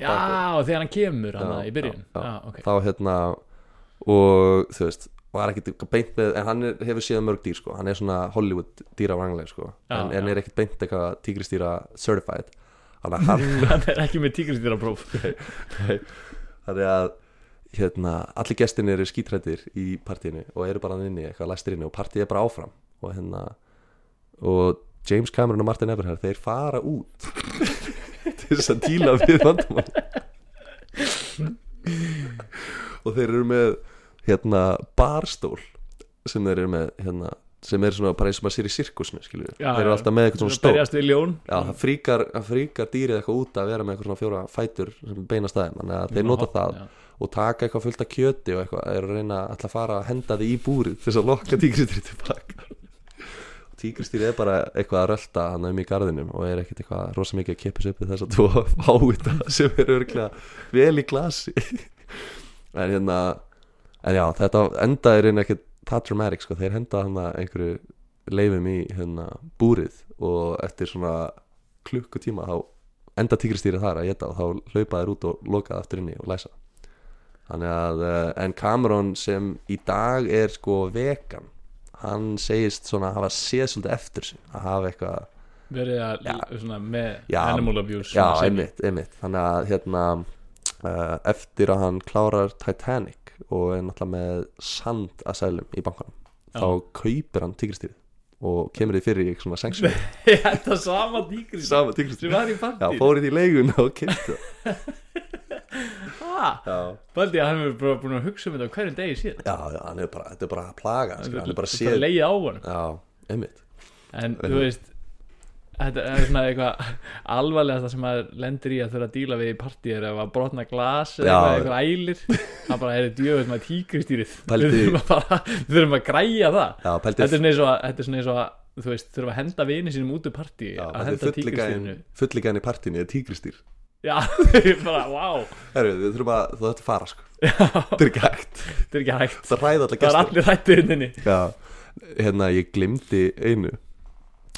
Já, þegar hann kemur hann Já, í byrjun. já, já. Já, ok. Þá hérna og þú veist var ekkit beint með, en hann er, hefur séð mörg dýr sko, hann er svona Hollywood dýra wrangler sko, en, en er ekkit beint eitthvað tígristýra certified. Hann Hann er ekki með tígristýra próf þannig að hérna, allir gestinir eru skítrættir í partíinu og eru bara inni eitthvað læstir inni og partíið er bara áfram. Og hérna og James Cameron og Martin Everhard þeir fara út til þess að díla við vandamál. Og þeir eru með hérna barstól sem þeir eru með hérna sem er svona bara eins og maður sér í sirkusinu Já, þeir eru alltaf með eitthvað svona Já, það fríkar, fríkar dýrið eitthvað út að vera með eitthvað svona fjóra fætur sem beina staðum, þannig að þeir nota það Já. og taka eitthvað fullt af kjöti og eitthvað er að reyna alltaf að fara að henda því í búrið til þess að lokka tígristýrið tilbaka og tígristýrið er bara eitthvað að rölda hann um í garðinum og er ekkert eitthvað rosa mikið að keppis upp við þess að tvo fávita sem er örglega vel í glasi. En hérna en já, þetta enda er einn ekkert það dramatic sko, þeir henda hann einhverju leifum í hérna búrið og eftir svona klukkutíma þá enda tígristýrið þar að geta og þá hlaupa þeir út og loka það aftur inni og læsa. Þannig að eh, en Cameron sem í dag er sko vegan hann segist svona að hafa séð svolítið eftir sig að hafa eitthvað verið að Já. svona með Já. animal abuse já, einmitt, einmitt þannig að hérna uh, eftir að hann klárar Titanic og er náttúrulega með sand að sælum í bankanum Já. þá kaupir hann tígristýrið og kemur því fyrir í svona sengsum þetta sama tígristýrið sem var í já, partí fór í leiguna og kemti það já, Baldi að hann bara búin að hugsa um þetta hverjum degi síðan. Já, já, hann er bara þetta er bara að plaga hann, skilur, hann er bara bara séð leiði á hann já, einmitt. En þú veist þetta er svona eitthvað alvarlegasta sem maður lendir í að þurfa að díla við í partí er ef að brotna glas eða eitthvað, ælir. Það bara er djöfull með tígristýrið Pældi- við þurfum að, að græja það. Já, þetta er svona eins og að, að þú veist, þurfum að henda vini sínum út úr partí Já, að henda fulligæðin tígristýrinu fulligæðin í partíinu er tígristýr já, bara, wow Herru, við þurfum að, þú ætti að fara sko. Þetta er ekki hægt. Þetta er ekki hægt. Það ræða allir það er gestur allir hættu hinni Já, hérna, ég glimti einu.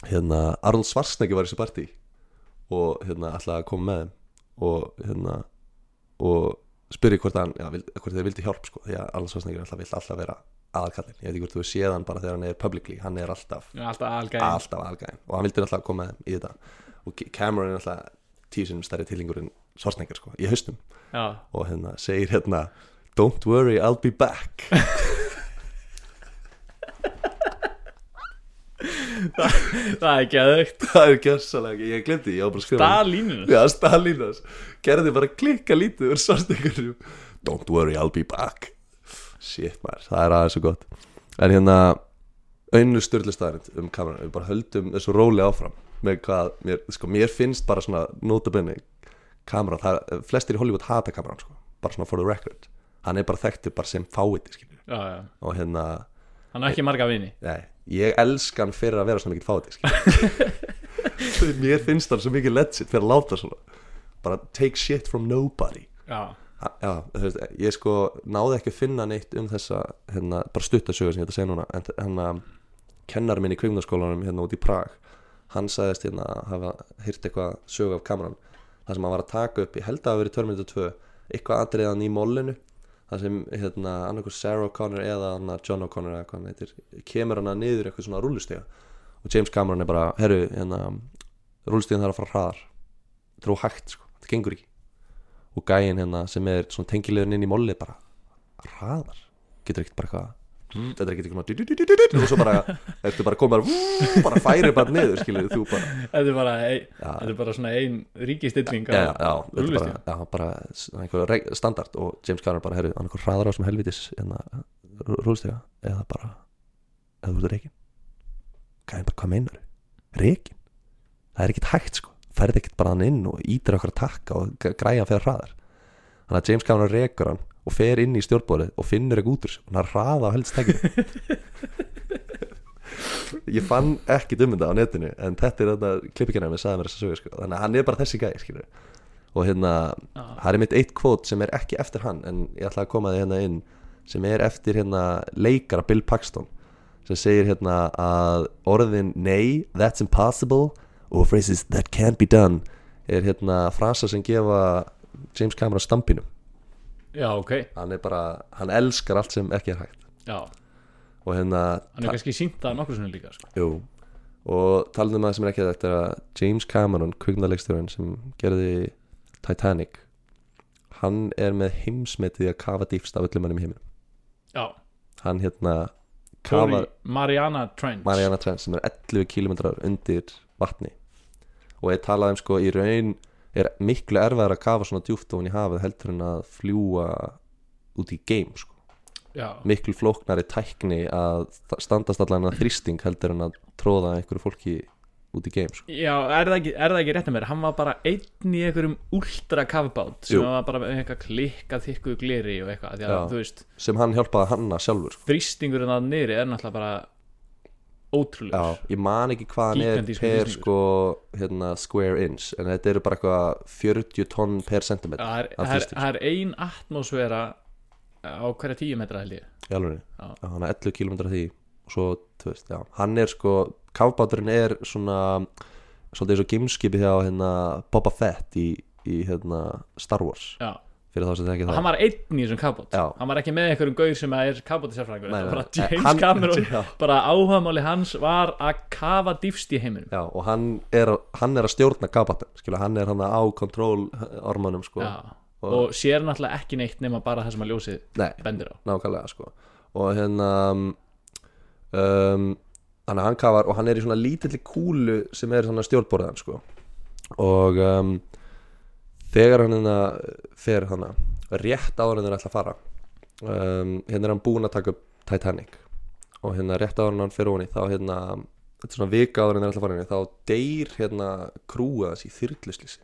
Hérna, Arnold Schwarzenegger var í þessu partí Og hérna, ætlaði að koma með þeim Og hérna Og spyrja hvort hann, já, hvort þeir vildi hjálp sko Því að Arnold Schwarzenegger alltaf vill alltaf vera aðalkallin Ég veit ekki hvort þú séð hann bara þegar hann er publicly Hann er alltaf, alltaf alltaf aðalgæðin Og hann vildi alltaf koma með þeim í þetta. Og Cameron er alltaf tíu sinum stærri tilhingur en Schwarzenegger sko, í haustum já, og hérna segir hérna Don't worry, I'll be back. Það er ekki aðeitt Það er gjössalega, ég glemdi, ég var bara að skrifa staðlínunum Já, Stalinas Gerði bara klikka lítið úr svarstekurinn Don't worry, I'll be back. Shit maður, það er aðeins svo gott. En hérna Önnu styrlu staðarind um kameran Við bara höldum þessu róli áfram Með hvað, mér, sko, mér finnst bara svona Notabenni, kameran það, Flestir í Hollywood hata kameran, sko Bara svona for the record. Hann er bara þekktur bara sem skilur já, já. Og hérna, hann er ekki marga vini. Nei, ég elska hann fyrir að vera svona mikið fáti Mér finnst hann svo mikið legit fyrir að láta svona bara take shit from nobody. Já, Já, veist, ég sko náði ekki að finna neitt um þessa hérna, bara stuttasögu sem ég ætla að segja núna en hérna, kennar minn í kvikmyndaskólanum hérna út í Prag hann sagðist hérna að hafa hýrt eitthvað sögu af kameran það sem hann var að taka upp, ég held að það hafa verið Terminator 2 eitthvað atriðan í mollinu. Það sem hérna annarkur Sarah O'Connor eða hana, John O'Connor eða hvað hann heitir kemur hana niður eitthvað svona rúllustega. Og James Cameron er bara, herru hérna, rúllustegan þarf að fara hraðar. Þetta er óhægt sko, þetta gengur ekki. Og gæinn hérna sem er svona tengilegurinn inn í molli bara hraðar, getur ekkert bara eitthvað þetta er ekkert eitthvað og svo bara, ertu bara komið bara, bara færi bara niður, skilur þú bara. Þetta er bara, ein, Já. þetta er bara svona ein ríkistilling já, já, já, þetta er bara, bara einhver reg- standard og James Cameron bara, herru, annarkur hraðar á sem helvitis hérna, rúlstega eða bara, eða þú ert reikin gæinn bara, hvað meinar reikin, það er ekkert hægt sko, ferði ekkert bara hann inn og ítir okkar að takka og græja fyrir hraðar. Þannig að James Cameron rekur hann og fer inn í stjórnbórið og finnur ekki út úr og hann er hraða á helstækjum ég fann ekki um þetta á netinu en þetta er þetta klippikennarinn með sagði mér þess að sögu sko. þannig að hann er bara þessi gæði skilur og hérna, Já. það er mitt eitt kvót sem er ekki eftir hann en ég ætla að koma þið hérna inn sem er eftir hérna leikara Bill Paxton sem segir hérna að orðin nei, that's impossible og phrases that can't be done er hérna frasa sem gefa James Cameron stampinum já, ok, hann er bara, hann elskar allt sem ekki er hægt. Já. Og hérna hann er kannski sínt það nokkur svona líka sko. Jú. Og talandi um það sem er ekki þetta er að James Cameron, kvikmyndarleikstjórinn sem gerði Titanic hann er með heimsmetið að kafa dýfst af öllum mannum í heiminum. Já, hann hérna kafar Mariana Trench. Mariana Trench sem er 11 km undir vatni. Og ég talaði um sko í raun er miklu erfæðar að kafa svona djúft ofan í hafið heldur en að fljúa út í game sko miklu flóknari tækni að sta- standast allan að þrýsting heldur en að tróða einhverju fólki út í game sko. já er, það ekki, er það ekki rétt að mér hann var bara einn í einhverjum ultra kafbát sem Jú. var bara með eitthvað klikkað þykkuð gleri og eitthvað að Já. þú veist, sem hann hjálpaði að hanna sjálfur sko. þrýstingurinn að niðri er náttúrulega bara ótrúlega Já, ég man ekki hvað hann er Gigantískur per þrýstingur. sko, hérna, square inch en þetta eru bara eitthvað 40 tonn per centimetr það er, af það er, þrýsting, það er ein atmosfera á hverja tíu metra held ég í alveg Já. hann er 11 km því og svo, þú veist, já, hann er sko kafbáturinn er svona svolítið eins og gameskipið hjá hérna, Boba Fett í, í hérna, Star Wars já. Fyrir þá sem það ekki það hann var einn í þessum kafbát Já. hann var ekki með einhverjum gaur sem er kafbáti sérfræðingur Nei, þetta var bara nei. James Hann- Cameron Já. bara áhugamáli hans var að kafa dýfst í heiminum Já, og hann er, hann er að stjórna kafbátun skilja, hann er hann á kontról ormanum sko, Já. og sér náttúrulega ekki neitt nema bara það sem að ljósið nei, bendir á nákvæmlega sko og hérna um, um, þannig að hann kafar og hann er í svona lítilli kúlu sem er svona stjórnborðan sko og um, þegar hann hérna fer hann rétt áður en þeir ætla að fara um, hérna er hann búinn að taka upp Titanic. Og hérna rétt en hann ofan í þá hérna þetta er svona vika áður en þeir ætla að fara í, þá deyr hérna krúa þessi í þyrluslýsi.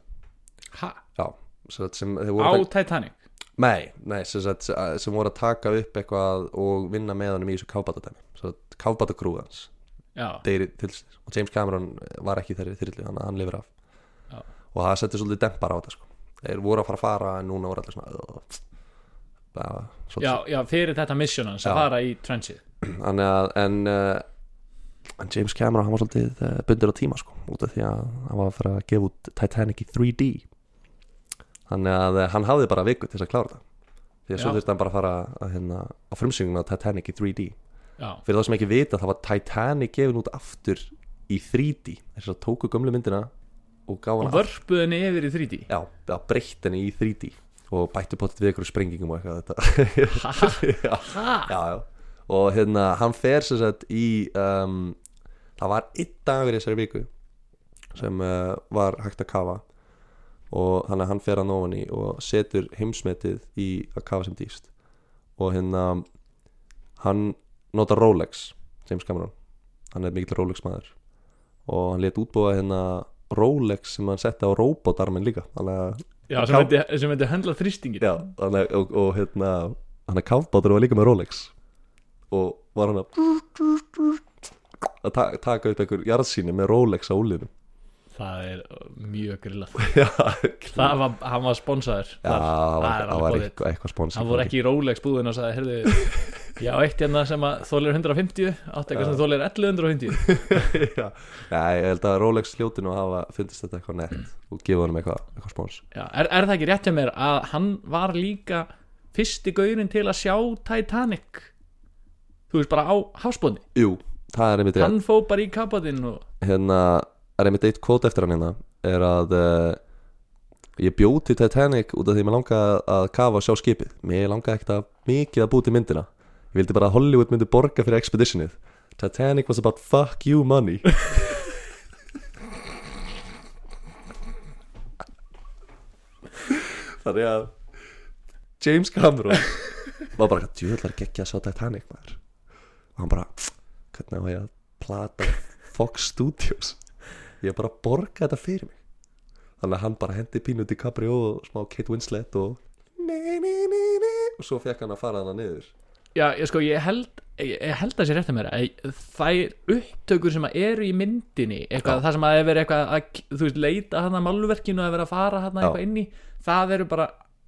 Ha? já, sem, sem á Titanic? Nei, nei sem, sagt, sem voru að taka upp eitthvað og vinna með honum í þessu hans já, deyri til og James Cameron var ekki þeirri þyrlu þannig að hann lifir af. Já. og það setti svolítið dempar á þetta sko. Þeir voru að fara að fara en núna voru allir svona bara, já, já, fyrir þetta að Já. fara í trenchið. Að en, uh, en James Cameron hann var svolítið uh, bundur á tíma sko, út af því að hann var að fara að gefa út Titanic í 3D þannig að uh, hann hafði bara viku til þess að klára það því að svo þurfti hann bara að fara að, hérna, á frumsýninguna á Titanic í 3D já, fyrir þá sem ekki vita það var Titanic gefin út aftur í 3D þess að tóku gömlu myndina og gáði og hana vörpuðu henni yfir í 3D já, það breytt henni í 3D og bættu potið við ykkur sprengingum og eitthvað þetta. Já, ha? já, já. Og hérna hann fer sem sagt í um, það var einn dagur í þessari viku sem uh, var hægt að kafa. Og þannig að hann fer að nófan í og setur heimsmetið í að kafa sem dýst og hérna hann notar Rolex James Cameron, hann er mikill Rolex maður. Og hann let útbúa hérna Rolex sem hann setti á robotarmin líka. Já, sem myndi höndla þrýstingin Já, þannig, og, og hérna hann að kafbátur var líka með Rolex. Og var hann að að ta taka upp einhver jarðsýni með Rolex á úlinu það er mjög grillað. Það var, hann var sponsaður. Það var, var eitthvað, eitthvað spons hann voru ekki í Rolex búðin og sagði heyrðu, já, eitt hérna sem að þólir 150 átt eitthvað sem þólir 1150 Já, Já, ég held að Rolex hljótinu hafa fundist þetta eitthvað nett og gefa honum eitthvað, eitthvað spons já, er, er það ekki rétt hjá mér að hann var líka fyrsti gaurin til að sjá Titanic? Þú veist bara á hásbóðni Jú, það er einmitt rétt. Hann fó bara í kapatinn og hérna, er einmitt eitt kvót eftir hann hérna er að uh, ég bjóð til Titanic út af því mér langaði að kafa og sjá skipið. Mér langaði ekkert að mikið að búið til myndina. Ég vildi bara að Hollywood myndi borga fyrir expeditionið. Titanic was about fuck you money. Þannig að James Cameron var bara djöðlar geggja að sjá Titanic maður. Og hann bara hvernig á ég að plata Fox Studios ég bara borga þetta fyrir mig. Þannig að hann bara hendi pínu DiCaprio og smá Kate Winslet og nei, nei, nei, nei, og svo fekk hann að fara hana niður. Já, ég sko, ég held ég, held að sé rétt að mér að þær upptökur sem að eru í myndinni eitthvað, það sem að er verið eitthvað að, þú veist, leita hann að málverkinu að vera að fara hann eitthvað inn í það eru bara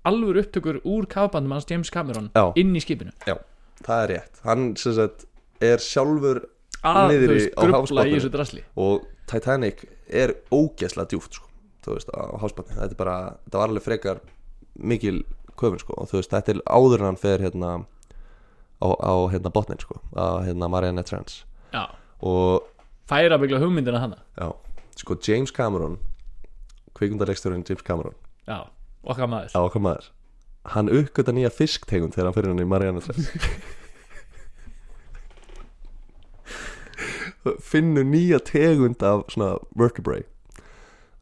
alvöru upptökur úr kafbandum hans James Cameron Já. inn í skipinu. Já, það er rétt. Hann sem sagt er sjálfur að, á grubla í þessu drasli. Og Titanic er ógeðslega djúft sko, þú veist, á háspanni þetta er bara, þetta var alveg frekar mikil köfun sko, og þú veist, þetta er áður en hann fer hérna á, á hérna botnin sko, á hérna Mariana Trench. Já, og færa byggla hugmyndina hana já, sko James Cameron kvikmyndarleikstjórinn James Cameron. Já, okkar maður. Á okkar maður. Hann uppgöta nýja fisktegund þegar hann fyrir hann í Mariana Trench finnur nýja tegund af svona vertebrae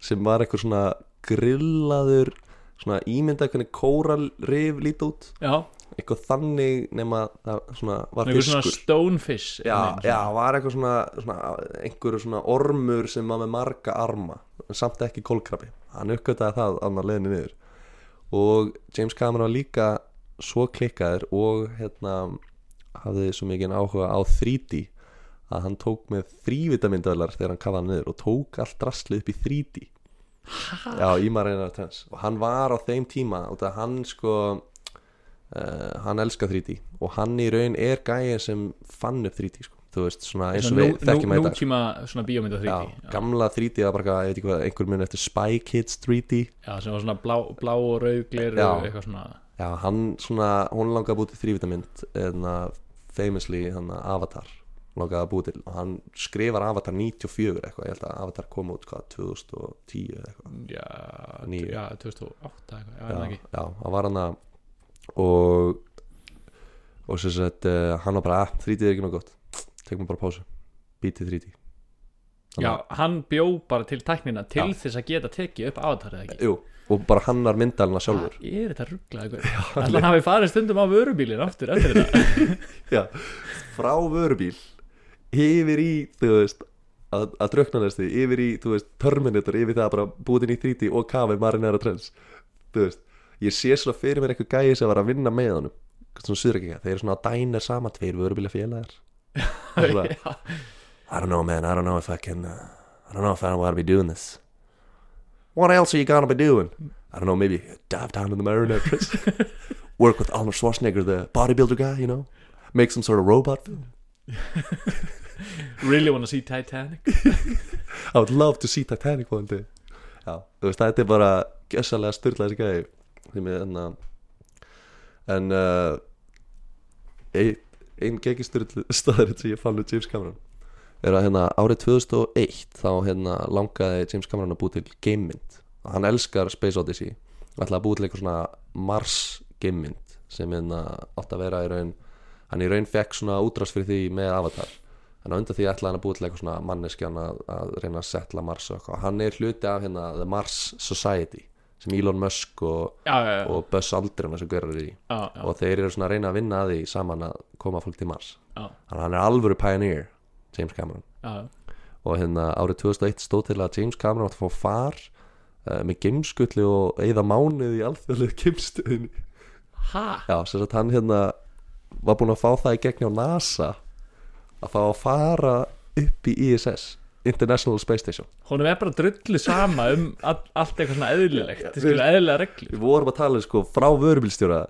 sem var eitthvað svona grillaður svona ímynda hvernig kóralrif lít út. Já, eitthvað þannig nema það svona var einhver svona fiskur. stonefish já, já, var eitthvað svona, svona einhverju svona ormur sem var með marga arma samt ekki kólkrabi hann uppgötaði það annar leiðinni niður. Og James Cameron var líka svo klikkaður og hérna hafði svo mikið áhuga á 3D að hann tók með þrývitamindöðlar þegar hann kafaði niður og tók allt rastlið upp í 3D já, í Marina Trends og hann var á þeim tíma og það hann sko uh, hann elskar 3D og hann í raun er gæðin sem fann upp 3D sko. þú veist, svona eins og við þekkjum að þetta. nútíma svona bíómynda 3D já, gamla 3D var bara ég veit ekki hvað, einhver mun eftir Spy Kids 3D já, sem var svona blá, blá og rauðglir Já. og eitthvað svona. Já, hann svona, hún langaði til þrývitamynd en að famously hann Avatar langaði að búið til. Og hann skrifar Avatar 94 eitthvað, ég held að Avatar kom út hvað, 2010 eða eitthvað? Já, já 2008 eitthvað, já, já, hann var hann að og og sem sagt, uh, hann var bara, að 3D er ekki nóg gott. Tekum bara pásu, bítið 3D Þannig já, hann bjó bara til tæknina til Já. þess að geta tekið upp avatar eða ekki? Jú, og bara hannar myndalina sjálfur. Hvað er þetta rugglaði eitthvað? Þannig hafi farið stundum á vörubílin aftur eftir þetta? Já, frá vörubíl yfir í, þú veist að, að drökna næstu, yfir í, þú veist Terminator, yfir það bara búið inn í 3D og kafi marinera trends, þú veist. Ég sé svona fyrir mér eitthvað gæði sem var að vinna með honum, svona ekki þeir eru svona að dænir sama tveir vörubíla félagar. Svona. I don't know man, I don't know if I can uh, I don't know if I want to be doing this. What else are you gonna be doing? I don't know, maybe dive down in the marinara trends. Work with Arnold Schwarzenegger, the bodybuilder guy, you know? Make some sort of robot film Really wanna see Titanic? I would love to see Titanic one day. Já, þú veist, þetta er bara gjössalega styrla þessi gæði sem er enna en uh, ein, ein geggi styrla staðarinn sem ég fann með James Cameron er að hérna árið 2001 þá hérna langaði James Cameron að búi til gamemynd og hann elskar Space Odyssey. Og ætlaði að búi til eitthvað svona Mars gamemynd sem hérna átt að vera í raun hann í raun fekk svona útrás fyrir því með Avatar en á undan því ætlaði hann að búi til eitthvað svona manneskjan að, að reyna að setla Mars og eitthvað. Hann er hluti af hérna The Mars Society sem Elon Musk og, Já, já, já, og Buzz Aldrin sem görur í. Já, já, og þeir eru svona að reyna að vinna að því saman að koma fólk til Mars. Já, þannig að hann er alvöru pioneer James Cameron. Já. og hérna árið 2001 stóð til að James Cameron átt að fá far uh, með geimskulli og eigða mánuð í alþjóðlega geimstöðinni. Ha? já, sem sagt hann hérna var búinn að fá það í gegn á NASA að fá að fara upp í ISS International Space Station. Honum er bara drullu sama um all, allt eitthvað svona eðlilegt. Eðlilega reglur. Við vorum að tala sko frá vörubílstjóra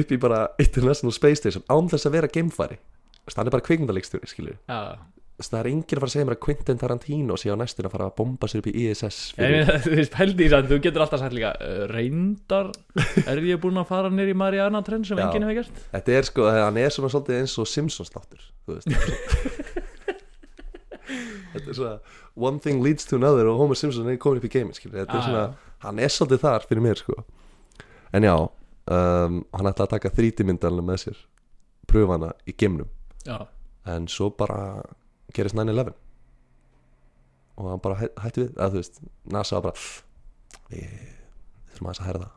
upp í bara International Space Station án þess að vera geimfari. Er bara kvikmyndalegstjóri skilur Já, Þess, það er enginn að fara að segja mér að Quentin Tarantino sé á næstin að fara að bomba sér upp í ISS fyrir, þú veist, pældi í það, þú getur alltaf sagt líka uh, Reyndar, er ég búinn að fara nýr í Mariana Trend sem enginn hefur gert? Þetta er sko, hann er svona svolítið eins og Simpsons þáttur þú veist. Þetta er svona one thing leads to another og Homer Simpson er komin upp í game skilur, þetta er Já, svona, já. hann er svolítið þar fyrir mér sko. En já, um, hann ætlaði að taka þrítimyndalina með sér pröfa hana í geimnum. Já, en svo bara gerist 9-11 og hann bara hæ, hætti við að þú veist, NASA bara við, þurfum aðeins að herða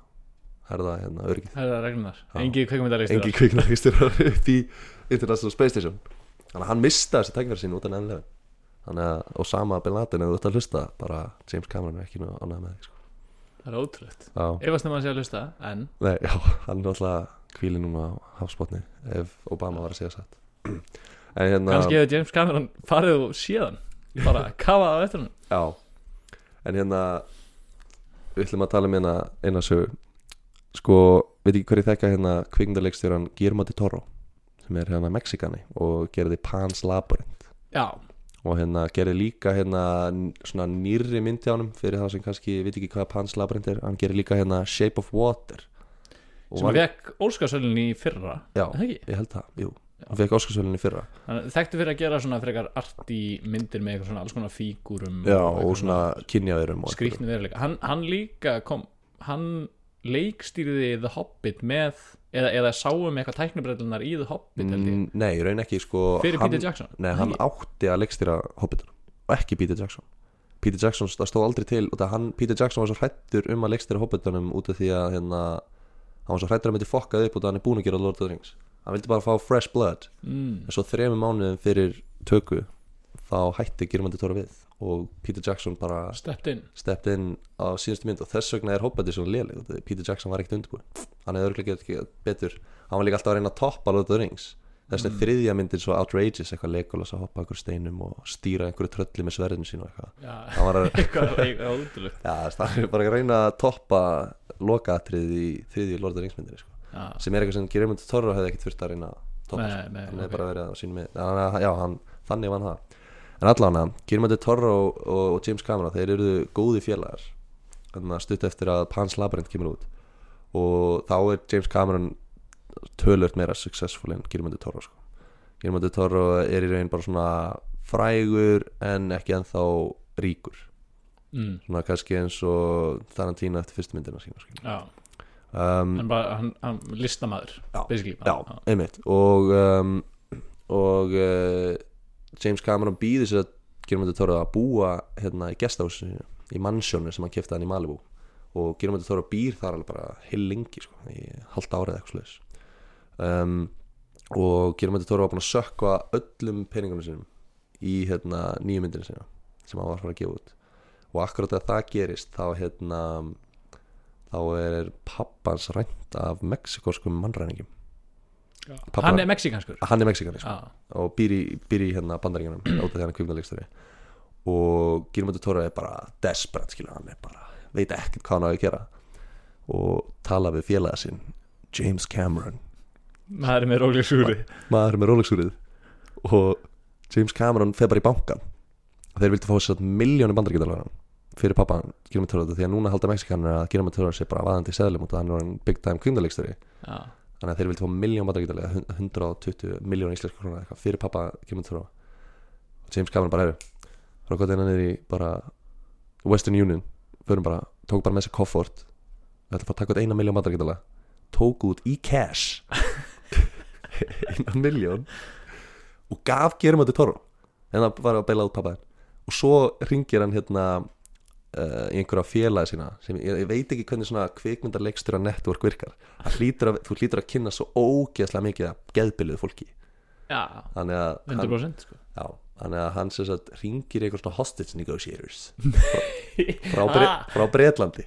herða hérna örgið er reglunar. Engi kveikmyndarlegstur engi kviknarístur upp í International Space Station. Þannig að hann mista þessi tækverð sín út af 9-11 þannig að Osama Bin Laden eða þú ert að hlusta bara James Cameron er ekki nú ánægð með því sko. Það er ótrúlegt. Efast um að sé að hlusta, en? Nei, já, hann er alltaf kvíli núna á hafsbotni ef Obama var að segja satt hérna kannski hefur James Cameron farið og séðan bara kafað á eftir hann Já. En hérna Við ætlum að tala um hérna eina sögu. Sko, veit ekki hverju þekka hérna kvikmyndarleikstjóran Guillermo de Toro sem er hérna Mexikani og gerði Pan's Labyrinth. Já, og hérna gerði líka hérna svona nýrri myndi á honum fyrir það sem kannski veit ekki hvað Pan's Labyrinth er hann gerði líka hérna Shape of Water. Og sem vekk Óskarsölun í fyrra Já, ég held það, jú hann fekk Óskarsvölinni fyrra. Þekktu fyrir að gera svona frekar arti myndir með svona alls konar fígúrum Já, og svona kynjaverum og skrýtni veruleika hann, hann líka kom hann leikstýrði The Hobbit með eða, eða sáum eitthvað tæknibrellunar í The Hobbit ég, Mm, Nei, í raun ekki sko fyrir hann, Peter Jackson? Nei, hann átti að leikstýra Hobbitan og ekki Peter Jackson. Peter Jackson, það stóð aldrei til út af hann, Peter Jackson var svo hrættur um að leikstýra Hobbitanum út af því að hérna, hann var svo hrættur að myndi fokkað upp út að hann er búin að gera Lord of the Rings hann vildi bara fá fresh blood. Mm. en svo þrejum mánuðum fyrir töku þá hætti Girmandi Tóra við og Peter Jackson bara stepped in. stepped inn á síðustu mynd. Og þess vegna er Hobbiti svona léleg Peter Jackson var ekkert undirbúin hann hefði örglega getið betur. Hann var líka alltaf að reyna að toppa Lord of the Rings. Þess vegna Mm. þriðja myndin svo outrageous eitthvað Legolas að hoppa einhver steinum og stýra einhverju trölli með sverðinu sínu og eitthvað. Já, hann var að, já, það er bara að reyna að toppa lokaatrið í þriðju Lord of the Rings myndinni sko. Já, sem er eitthvað sem Girmund Torra hefði ekkert þurft að reyna að toppa Nei, sko. nei, hann hefði bara verið á sínum með þannig að já, hann, þannig vann það en allan að Girmund Torra og, og, og James Cameron þeir eru góði félagar þannig að stutt eftir að Pan's Labyrinth kemur út og þá er James Cameron tölvört meira successful en Girmund Torra sko. Girmund Torra er í raun bara svona frægur en ekki ennþá ríkur mm. svona kannski eins og Tarantino eftir fyrstu myndina sína skilur. já. Um, hann bara, hann, hann listamaður Já, Já, einmitt. Og, um, og uh, James Cameron býði sér að Geirmundur Tóra að búa hérna í gesthásinu í mannsjónu sem hann kefti hann í Malibu. Og Geirmundur Tóra býr þar alveg bara heil lengi sko, í halvt árið eitthvað slags um, og Geirmundur Tóra var búin að sökka öllum peningunum sinum í hérna nýju myndinu sinna sem hann var að fara að gefa út. Og akkurat að það gerist þá hérna þá er pappans rænt af mexikorskum mannræningum. Pabba- hann er mexikanskur hann er mexikani sko, já, og býr í, býr í hérna bandaríkjunum út af því hann er kvikmyndalegstari og Gilmundur Tóra er bara desperate skilur hann er bara, veit ekkert hvað hann á að gera. Og tala við félaga sinn James Cameron. Það er með róleg súri maður með Rolexúrið og James Cameron fer bara í bankan þeir vildi fá sér miljónu bandaríkjadalega fyrir pappa Gilmundur Tóra því að núna halda mexikanir að Tóra sé bara vaðandi seðlum út af hann er big time kvikmyndalegstari já, þannig að þeir vildi fá miljón bandaríkjadalega 120 miljón íslenska krónar eitthvað fyrir pappa Tóra og James Cameron bara eru frá gott einan niður í bara Western Union förum bara, tók bara með sér koffort við ætlum að fara að taka út eina miljón bandaríkjadalega tók út í cash eina miljón og gaf Tóra en það var að beila út pappa og svo ringir hann hérna uh, í einhverja félagi sína sem ég, ég veit ekki hvernig svona kvikmyndarleikstura network virkar hlýtur að, þú hlýtur að kynna svo ógeðslega mikið að geðbiliðu fólki já, þannig að hann, 100% sko. já, þannig að hann sem sagt ringir eitthvað svona hostage negotiators frá, frá, Bre Ah. frá Breitlandi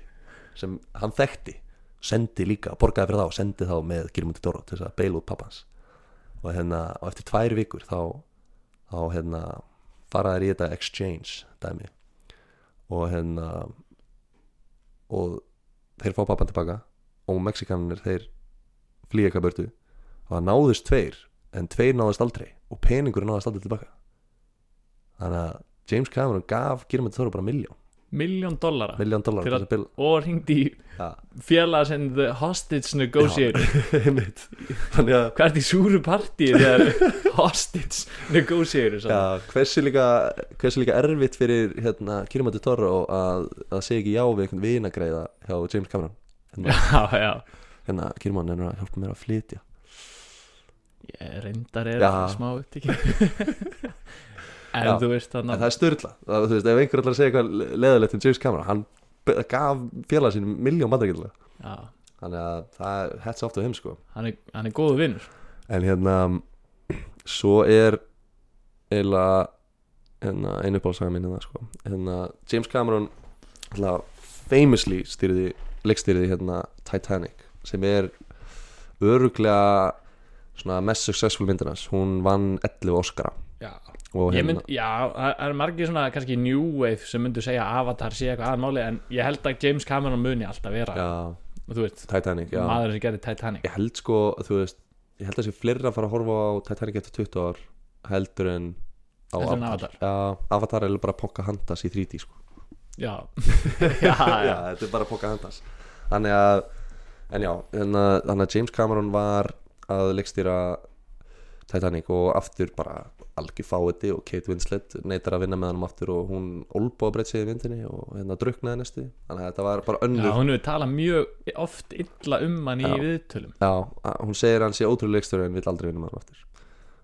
sem hann þekkti sendi líka, borgaði fyrir þá sendi þá með Girmundi Dóra til þess að beila út pappans og hérna, og eftir tvær vikur þá, þá hérna faraðir í þetta exchange dæmi og hérna og þeir fá pappan tilbaka og mexikanir þeir flýja eitthvað börtu og það náðust tveir en tveir náðust aldrei og peningur náðust aldrei tilbaka þannig að James Cameron gaf Girmundi Dóra bara miljón miljón dollara. Miljón dólar Til til að- þess að og ringdi í ja, félaga sem the hostage negotiator. Hvað er því súru partíi þegar hostage negotiator Já, hversu líka, líka erfitt fyrir hérna, Kirmati Torro að, að segja ekki já við einhvern vinagreiða hjá James Cameron? Hérna, já, já. Hérna Kirman er að hjálpa mér að flytja. Ég reyndar er smá upptíki en Já. þú veist en þannig það er störla, það, þú veist, ef einhver að segja eitthvað leðalegt um James Cameron, hann be- gaf félag sínum miljón bandaríkjulega já, þannig að það er hets off to him sko. Hann er, hann er góðu vinnur en hérna svo er eiginlega hérna, einu uppáhaldsaga mín hérna, sko. hérna James Cameron hérna, famously stýrði leikstýrði hérna Titanic sem er öruglega svona mest successful myndinas hún vann 11 Oscara. Já Ég hérna, mynd, já, það er margir svona kannski new wave sem myndu segja Avatar sé eitthvað aðan máli en ég held að James Cameron muni alltaf vera já, veist, Titanic já. maður sem gerði Titanic. Ég held sko, þú veist ég held að sé fleiri að fara að horfa á Titanic eftir 20 ár heldur en á Heldur en Avatar. já, Avatar er bara Pocahontas í 3D sko. Já, já, já, þetta er bara Pocahontas. Þannig að, en já að, þannig að James Cameron var að leikstýra Titanic og aftur bara algjör fáiði og Kate Winslet neytar að vinna með hann aftur og hún olbóða breytt sig í myndinni og hérna druknaði næstu. Þannig að þetta var bara já önnur hún hefur talað mjög oft illa um hann í Já. viðtölum. Já, hún segir að hann sé ótrúlega leikstjóri en vill aldrei vinna með hann aftur.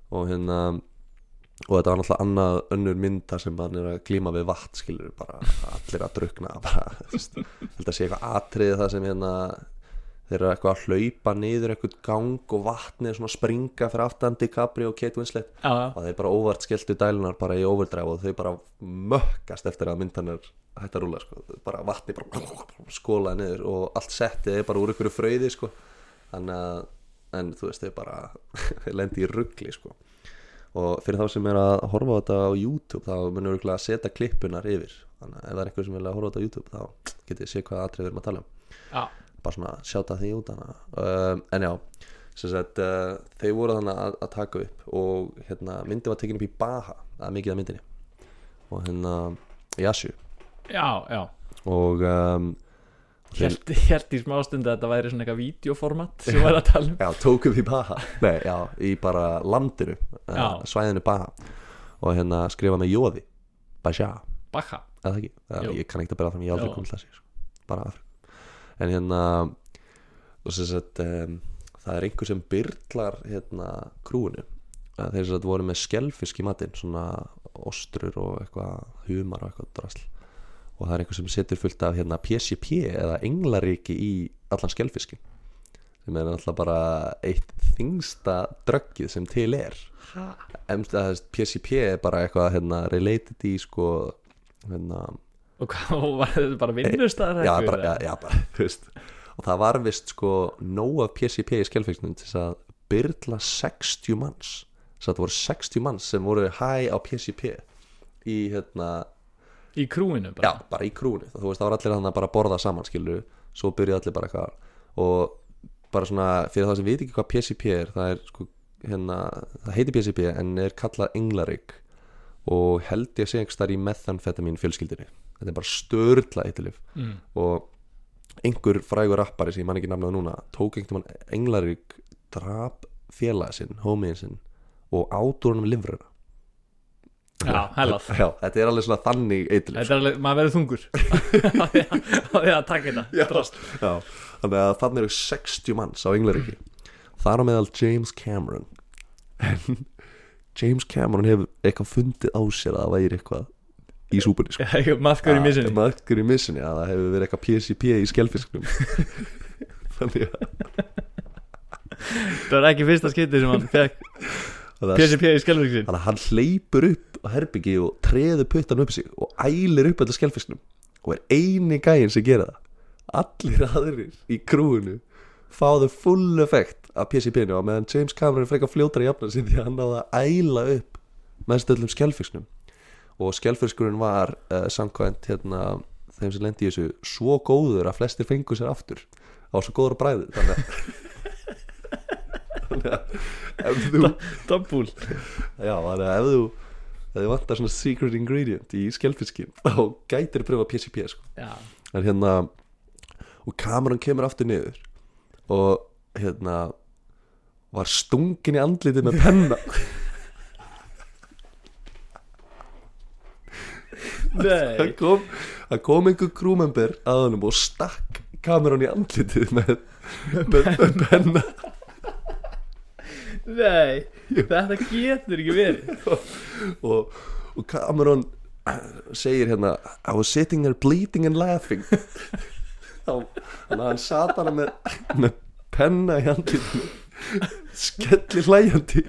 Og hérna og þetta var náttúrulega annað önnur mynda sem hann er að glíma við vatn skilur bara allir að drukna bara, að sé eitthvað atrið það sem hérna þeir eru eitthvað að hlaupa niður eitthvað gang og vatnið svona springa fyrir aftan DiCaprio og Kate Winslet já, já, og þeir bara óvart skelltu dælunar bara í overdrive og þau bara mökkast eftir að myndan hægt að rúla sko. bara vatni bara skólaði niður og allt settið er bara úr ykkur fröði sko. þannig að en þú veist þau bara lendi í ruggli sko. og fyrir þá sem er að horfa á þetta á YouTube þá munum við að setja klippunar yfir þannig að ef það er einhver sem vil að horfa á þetta á YouTube þá getið þið sé hvað atrið við erum að tala um já, bara svona sjáta því út um, en já, sagt uh, þeir voru þannig að, að taka upp og hérna, myndi var tekin upp í Baha er mikið af myndinni. Og hérna Yasu já, já. og um, Helt, helt í smástund að þetta væri svona eitthvað vídeoformat sem væri að tala um. Já, tókum við í Baha. Nei, já, í bara landinu uh, svæðinu Baha. Og hérna skrifa með Jóði. Basha, Bakka eða ekki? Jú. ég kann ekki að bera það til þessi sko. bara afri en hérna sagt um, það er einhver sem byrlar hérna krúinu. Þeir sem voru með skelfisk í matinn svona ostrur og eitthvað humar og eitthvað drasl. Og það er einhver sem setur fullt af hérna PCP eða englaríki í allan skelfiskin sem er alltaf bara eitt þingsta dröggið sem til er. Er PCP er bara eitthvað hérna related í sko hérna og hvað var þetta bara vinnustæðar já, bara, já, bara, þú veist. Og það var vist sko nóg af PCP í skelfiskinum til þess að byrla 60 manns. Þess að það voru 60 manns sem voru hæ á PCP í hérna í krúinu Já, bara bara í krúni þú veist, það var allir þannig að bara borða saman skilur svo byrjuði allir bara eitthvað. Og bara svona, fyrir það sem veit ekki hvað PCP er það er sko, hérna það heitir PCP en er kallað englarik og held ég að segja einhvers þar í methanfetamin fjölskyldinni þetta er bara störla eitthulif mm. og einhver frægur rappari sem ég man ekki nafnaði núna tók einhvern mann englarik drap félagi sinn, homiðin sinn og átúrunum livruna já, hellað. Já, þetta er alveg svona þannig eitthulif þetta er alveg, maður verður þungur. Á því að- taka þetta. Þannig að þannig eru 60 manns á Englaríki. Þar á meðal James Cameron. en James Cameron hefur eitthvað fundið á sér að það væri eitthvað í súpunni sko. maðkur í missinni. maður í missinni að það hefur verið eitthvað PCP í skelfisknum þannig að það var ekki fyrsta skipti sem hann fekk PCP í skelvíksin þannig að hann hleypur upp á herbyggi og treður puttan upp sig og ælir upp þetta skelfisknum og er eini gæinn sem gera það. Allir aðrir í krúinu fáðu full effekt af PCP-nu og meðan James Cameron er frekar fljótar í jafna sín því að hann náði að æla upp með stöðlum skelfisknum og skelfiskurinn var uh, samkvæmt hérna, þeim sem lendi í þessu svo góður að flestir fengu sér aftur á svo góður að bræði. Þannig að að Doppul Já, þannig að ef þú ef þið vantar svona secret ingredient í skelfiskin þá gætir að pröfa PCP sko. en hérna og kameran kemur aftur niður og hérna var stungin í andlitið með penna. Nei. Það kom, það kom einhver krúmember að honum og stakk kameran í andlitið með, með, með penna. Nei, þetta getur ekki verið. Og, og Cameron segir hérna I was sitting there bleeding and laughing þá þannig að hann sat hana með, með penna í handlítinu skelli hlæjandi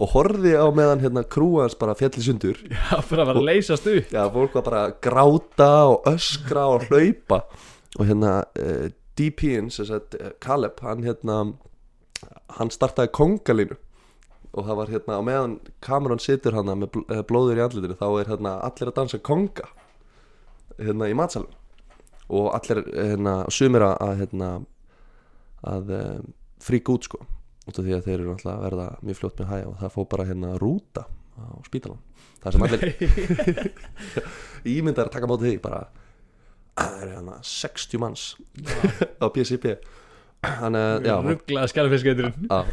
og horfði á meðan hérna krúans bara fjalli sundur. Já, bara var að leysast upp. Já, fólk var bara að gráta og öskra og hlaupa. Og hérna uh, DP-in, sem sagt uh, Caleb, hann hérna hann startaði kongalínu og það var hérna á meðan Cameron situr hann með bl eh, blóður í andlitinu þá er hérna allir að dansa konga hérna í matsalum og allir hérna sumir að- hérna að um, fríka út sko út af því að þeir eru alltaf að verða mjög fljótt með hæ og það fór bara hérna rúta á spítalan það sem allir ímyndar að taka mótið því bara að það eru hérna 60 manns á PCP rugglaða skelfiskeiturinn Já.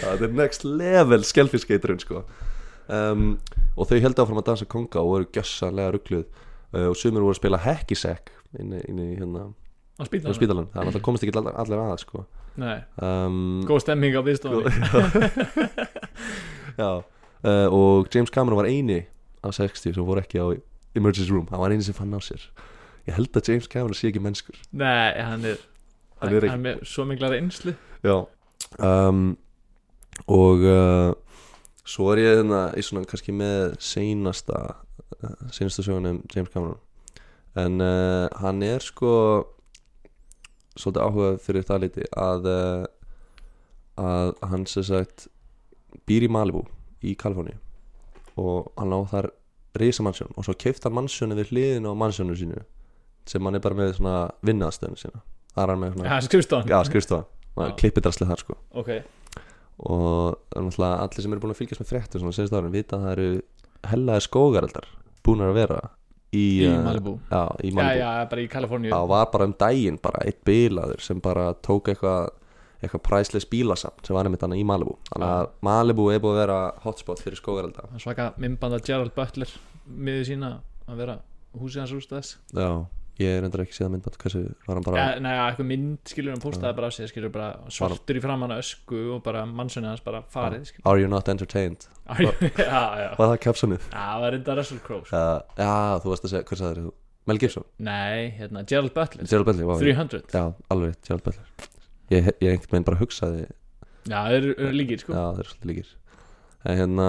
Það er next level skelfiskeiturinn sko. Um, Og þau heldur áfram að dansa konga og voru gjössanlega ruggluð Og sumir voru að spila hacky-sack inni, inni í hérna á á spítalan Það er alltaf komist ekki allir, allir að sko. Nei, um, góð stemming á viðstofunni Já. Uh, Og James Cameron var eini af 60 sem voru ekki á emergency room. Hann var eini sem fann á sér. Ég held að James Cameron sé ekki mennskur. Nei, hann er Hann Hann er er, ekki- með svo mikla reynslu. Já. Um, og uh, svo er ég hérna í svona kannski með seinasta uh, seinasta sögunum James Cameron. En uh, hann er sko svolítið áhugað fyrir það liti að uh, að hann sem sagt býr í Malibu í Kaliforni og hann á þar risa mansjón og svo keift hann mansjónu við hliðin á mansjónu sínu sem hann er bara með svona vinnaðstöðinu sína. Það er hann með svona Já, skrifstofan klippidrasli þar sko. Ok, og allir sem eru búin að fylgjast með fréttum svona senast árin vita að það eru hellaði skógareldar búin að vera í, í eh, Malibu. já, í Já, Malibu. já, bara í Kaliforníu. Það var bara um daginn bara eitt bilaður sem bara tók eitthvað eitthvað præsleis bílasamt sem var einmitt hann í Malibu. Þannig að Malibu er búið að vera hotspot fyrir skógarelda. Hann svaka mymbanda Gerald Butler miður sína að vera húsið hans rústaðis já, ég er endur ekki séð að mynda hversu var hann bara ja, Nei, ja, eitthvað mynd skilur hann postaði bara á sig skilur bara svartur í framann að ösku og bara mannsönni hans bara farið skilur Are you not entertained? Já, já Var það captionið? Já, það var reynda Russell Crowe sko. Uh, já, þú varst að segja, hvað sagður þú? Mel Gibson? Nei, hérna, Gerald Butler Gerald Bentley, wow, 300 Já, alveg, Gerald Butler Ég, ég einhvern veginn bara hugsaði Já, þeir eru- eru líkir sko Já, þeir eru svolítið líkir En hérna,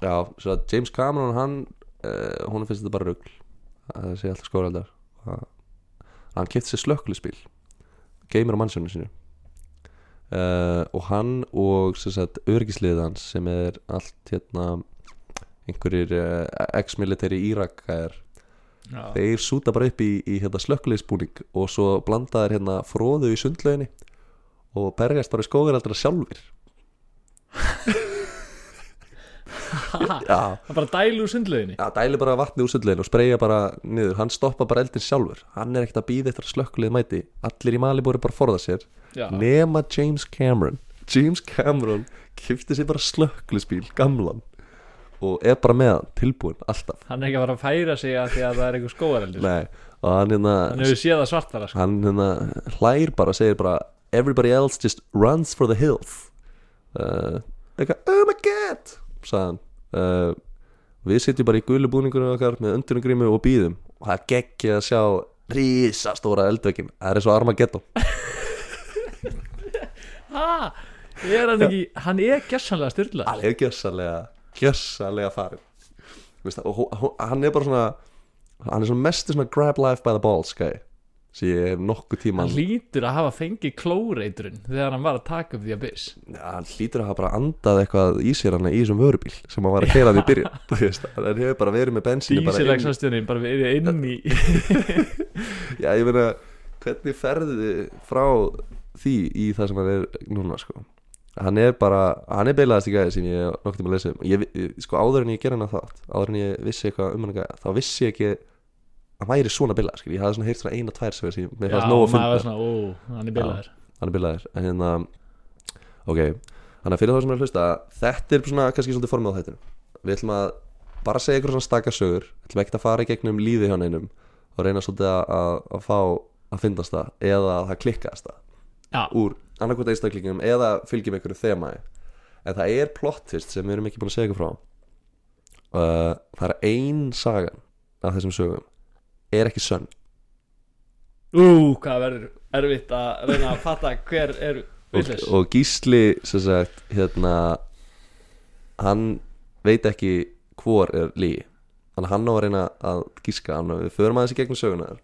já, svo að James Cameron hann, uh, hún finnst þetta bara rugl Það sé alltaf skóraaldar Hann kefti sér slökkluspíl Geimur á mannsjónu sínu uh, Og hann og hans sem er allt hérna einhverjir uh, ex-military Írakæðar Já, þeir súta bara upp í, í hérna, slökkulegisbúning og svo blandaðir hérna fróðu í sundlauginni og berjast bara í skógaraldra sjálfur Það bara dælu úr sundlauginni. Já, dæli bara vatni úr sundlaugin og spreyja bara niður, hann stoppa bara eldin sjálfur. Hann er ekkert að býða eftir að slökkulið mæti. Allir í Malibu eru bara að forða sér. Já, nema James Cameron. James Cameron kifti sér bara slökkulisbíl, gamlan og er bara með hann, tilbúin, alltaf. Hann er ekki að fara að færa sig að því að það er einhver skóareldur Nei, og hann hérna Hann hefur séð það svartara sko. Hann hérna hlær bara segir bara everybody else just runs for the hills. Uh, eitthvað oh my god sagði hann uh, við sitjum bara í gulu búningunum okkar með undurnugrímu og býðum og það geggja að sjá rísastóra eldveikin það er og Armageddon. Ha, er hann ekki, hann er gessanlega styrla hann er gjössalega gjössalega farin Veist það, og hó- hann er bara svona hann er svona svona grab life by the balls gæi sem ég hef nokkuð tíma Hann lítur að hafa fengið klóreitrun þegar hann var að taka upp því að byss. Já, hann hlýtur að hafa bara andað eitthvað í sér hann í þessum vörubíl sem hann var að keira því byrja hann hefur bara verið með inn, Dísilegsastjónin bara verið inn í Já, ég meina, hvernig ferði frá því í það sem hann er núna, sko? Hann er bara, hann er beilaðast í gæði sem ég nokkuð tíma að lesa um. Ég, sko, áður en ég gerði hann þátt, áður en ég vissi eitthvað um hann gæði, þá vissi ég ekki að hann væri svona bilað, skil, ég hafði svona heyrt svona eina tvær sem ég, mér Já, fannst nóg að finna svona, ó, hann er bilaður. hann er bilaðir en hérna ok, þannig að fyrir það sem er að hlusta þetta er svona kannski svolítið formið á þetta við ætlum að bara segja ykkur svona stakka sögur við ætlum ekki að fara í gegnum lífi hjá neinum og reyna svolítið að, að, fá að fyndast það eða að það klikkast það Já, úr annarkvæmt einstaklingum eða fylgjum einhverju þemæ en það er plot twist sem við erum ekki búin að segja ykkur frá. Uh, það er ein sagan af þessum sögum er ekki sönn. Ú, hvað verður erfitt að reyna að fatta hver er og, villis og Gísli sem sagt hérna hann veit ekki hvor er lígi þannig að hann á að reyna að gíska hann við förum aðeins í gegnum sögunar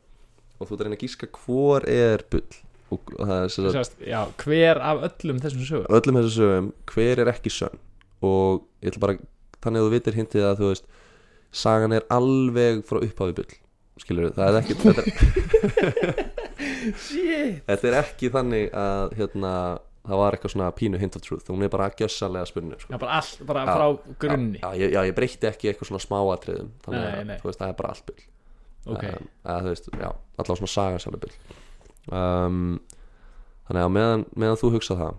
og þú ert að reyna að gíska hvor er bull. Og það er sem sagt Já, hver af öllum þessum sögur af öllum þessum sögum hver er ekki sönn? Og ég ætla bara þannig að þú vitir hintið að þú veist sagan er alveg frá upphafi bull skilur það er ekki þetta þetta er ekki þannig að hérna það var eitthvað svona pínu hint of truth. Hún er bara gjössalega spunni sko. Já, bara allt, bara Já, frá grunni. Já, já, ég breytti ekki eitthvað svona smáatriðum. Þannig Nei, að nei. þú veist, það er bara allt bull. Ok, um, að, veist, já, allavega svona saga sjálfur bull. Um, þannig að meðan, meðan þú hugsa það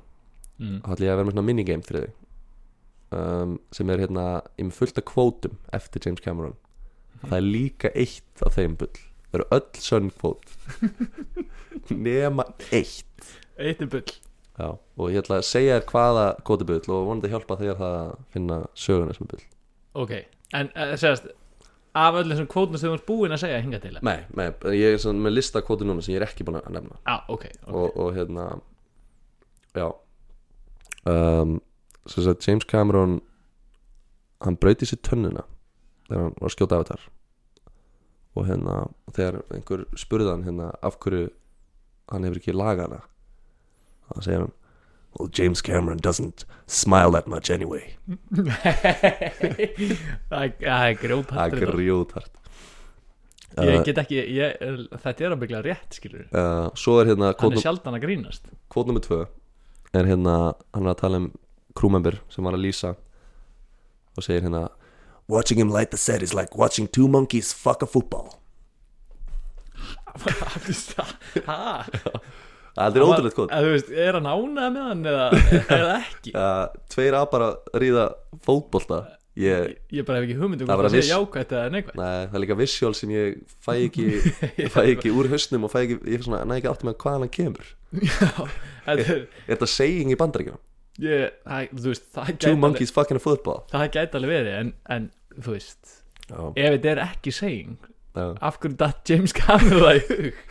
mm. þá ætla ég að vera með svona minigame fyrir þig um, sem er hérna ég með fullt af kvótum eftir James Cameron. Það er líka eitt af þeim bull. Það eru öll sönn kvót nema eitt. Eitt er bull. Já, og ég ætla að segja þér hvaða kvóti bull og vonandi hjálpa þér að finna söguna sem bull. Ok, en uh, sérst af öllum þessum kvótum sem þú ert búin að segja hinga til Nei, nei, ég er svona með lista kvotu núna sem ég er ekki búin að nefna. Já, ok, ok. Og, og hérna já. Um, sem sagt James Cameron hann brauti sér tönnuna þegar hann var að skjóta avatar. Og hérna þegar einhver spurði hann hérna af hverju hann hefur ekki lagað hana þá segir hann Well, James Cameron doesn't smile that much anyway. Það er- það er grjót Það er grjótart Ég get ekki, ég, þetta er að byggla rétt skilur uh, Svo er hérna Hann er sjaldan að grínast. Kvót nummer tvö er hérna, hann er að tala um crewmember sem var að lýsa og segir hérna Watching him light the set is like watching two monkeys fuck a football Hæ? Það er ótrúlega veist, er hann ánæða með hann eða, eða ekki? uh, Tveir að bara ríða fótbolta ég, Ég bara hef ekki hugmyndu Það hvort var það sé jákvætt eða neikvætt nei, það er líka visual sem ég fæ ekki, fæ ekki úr hausnum og fæ ekki, ég er svona, næ ekki átti með hvaðan hann kemur Þetta er, Er þetta saying í bandaríkjum? ég, það, þú veist, það Two gæti alveg, monkeys fucking a football það gæti alveg verið en, en þú veist, Já, ef þetta er ekki saying já. af hverju datt James Cameron það í hug?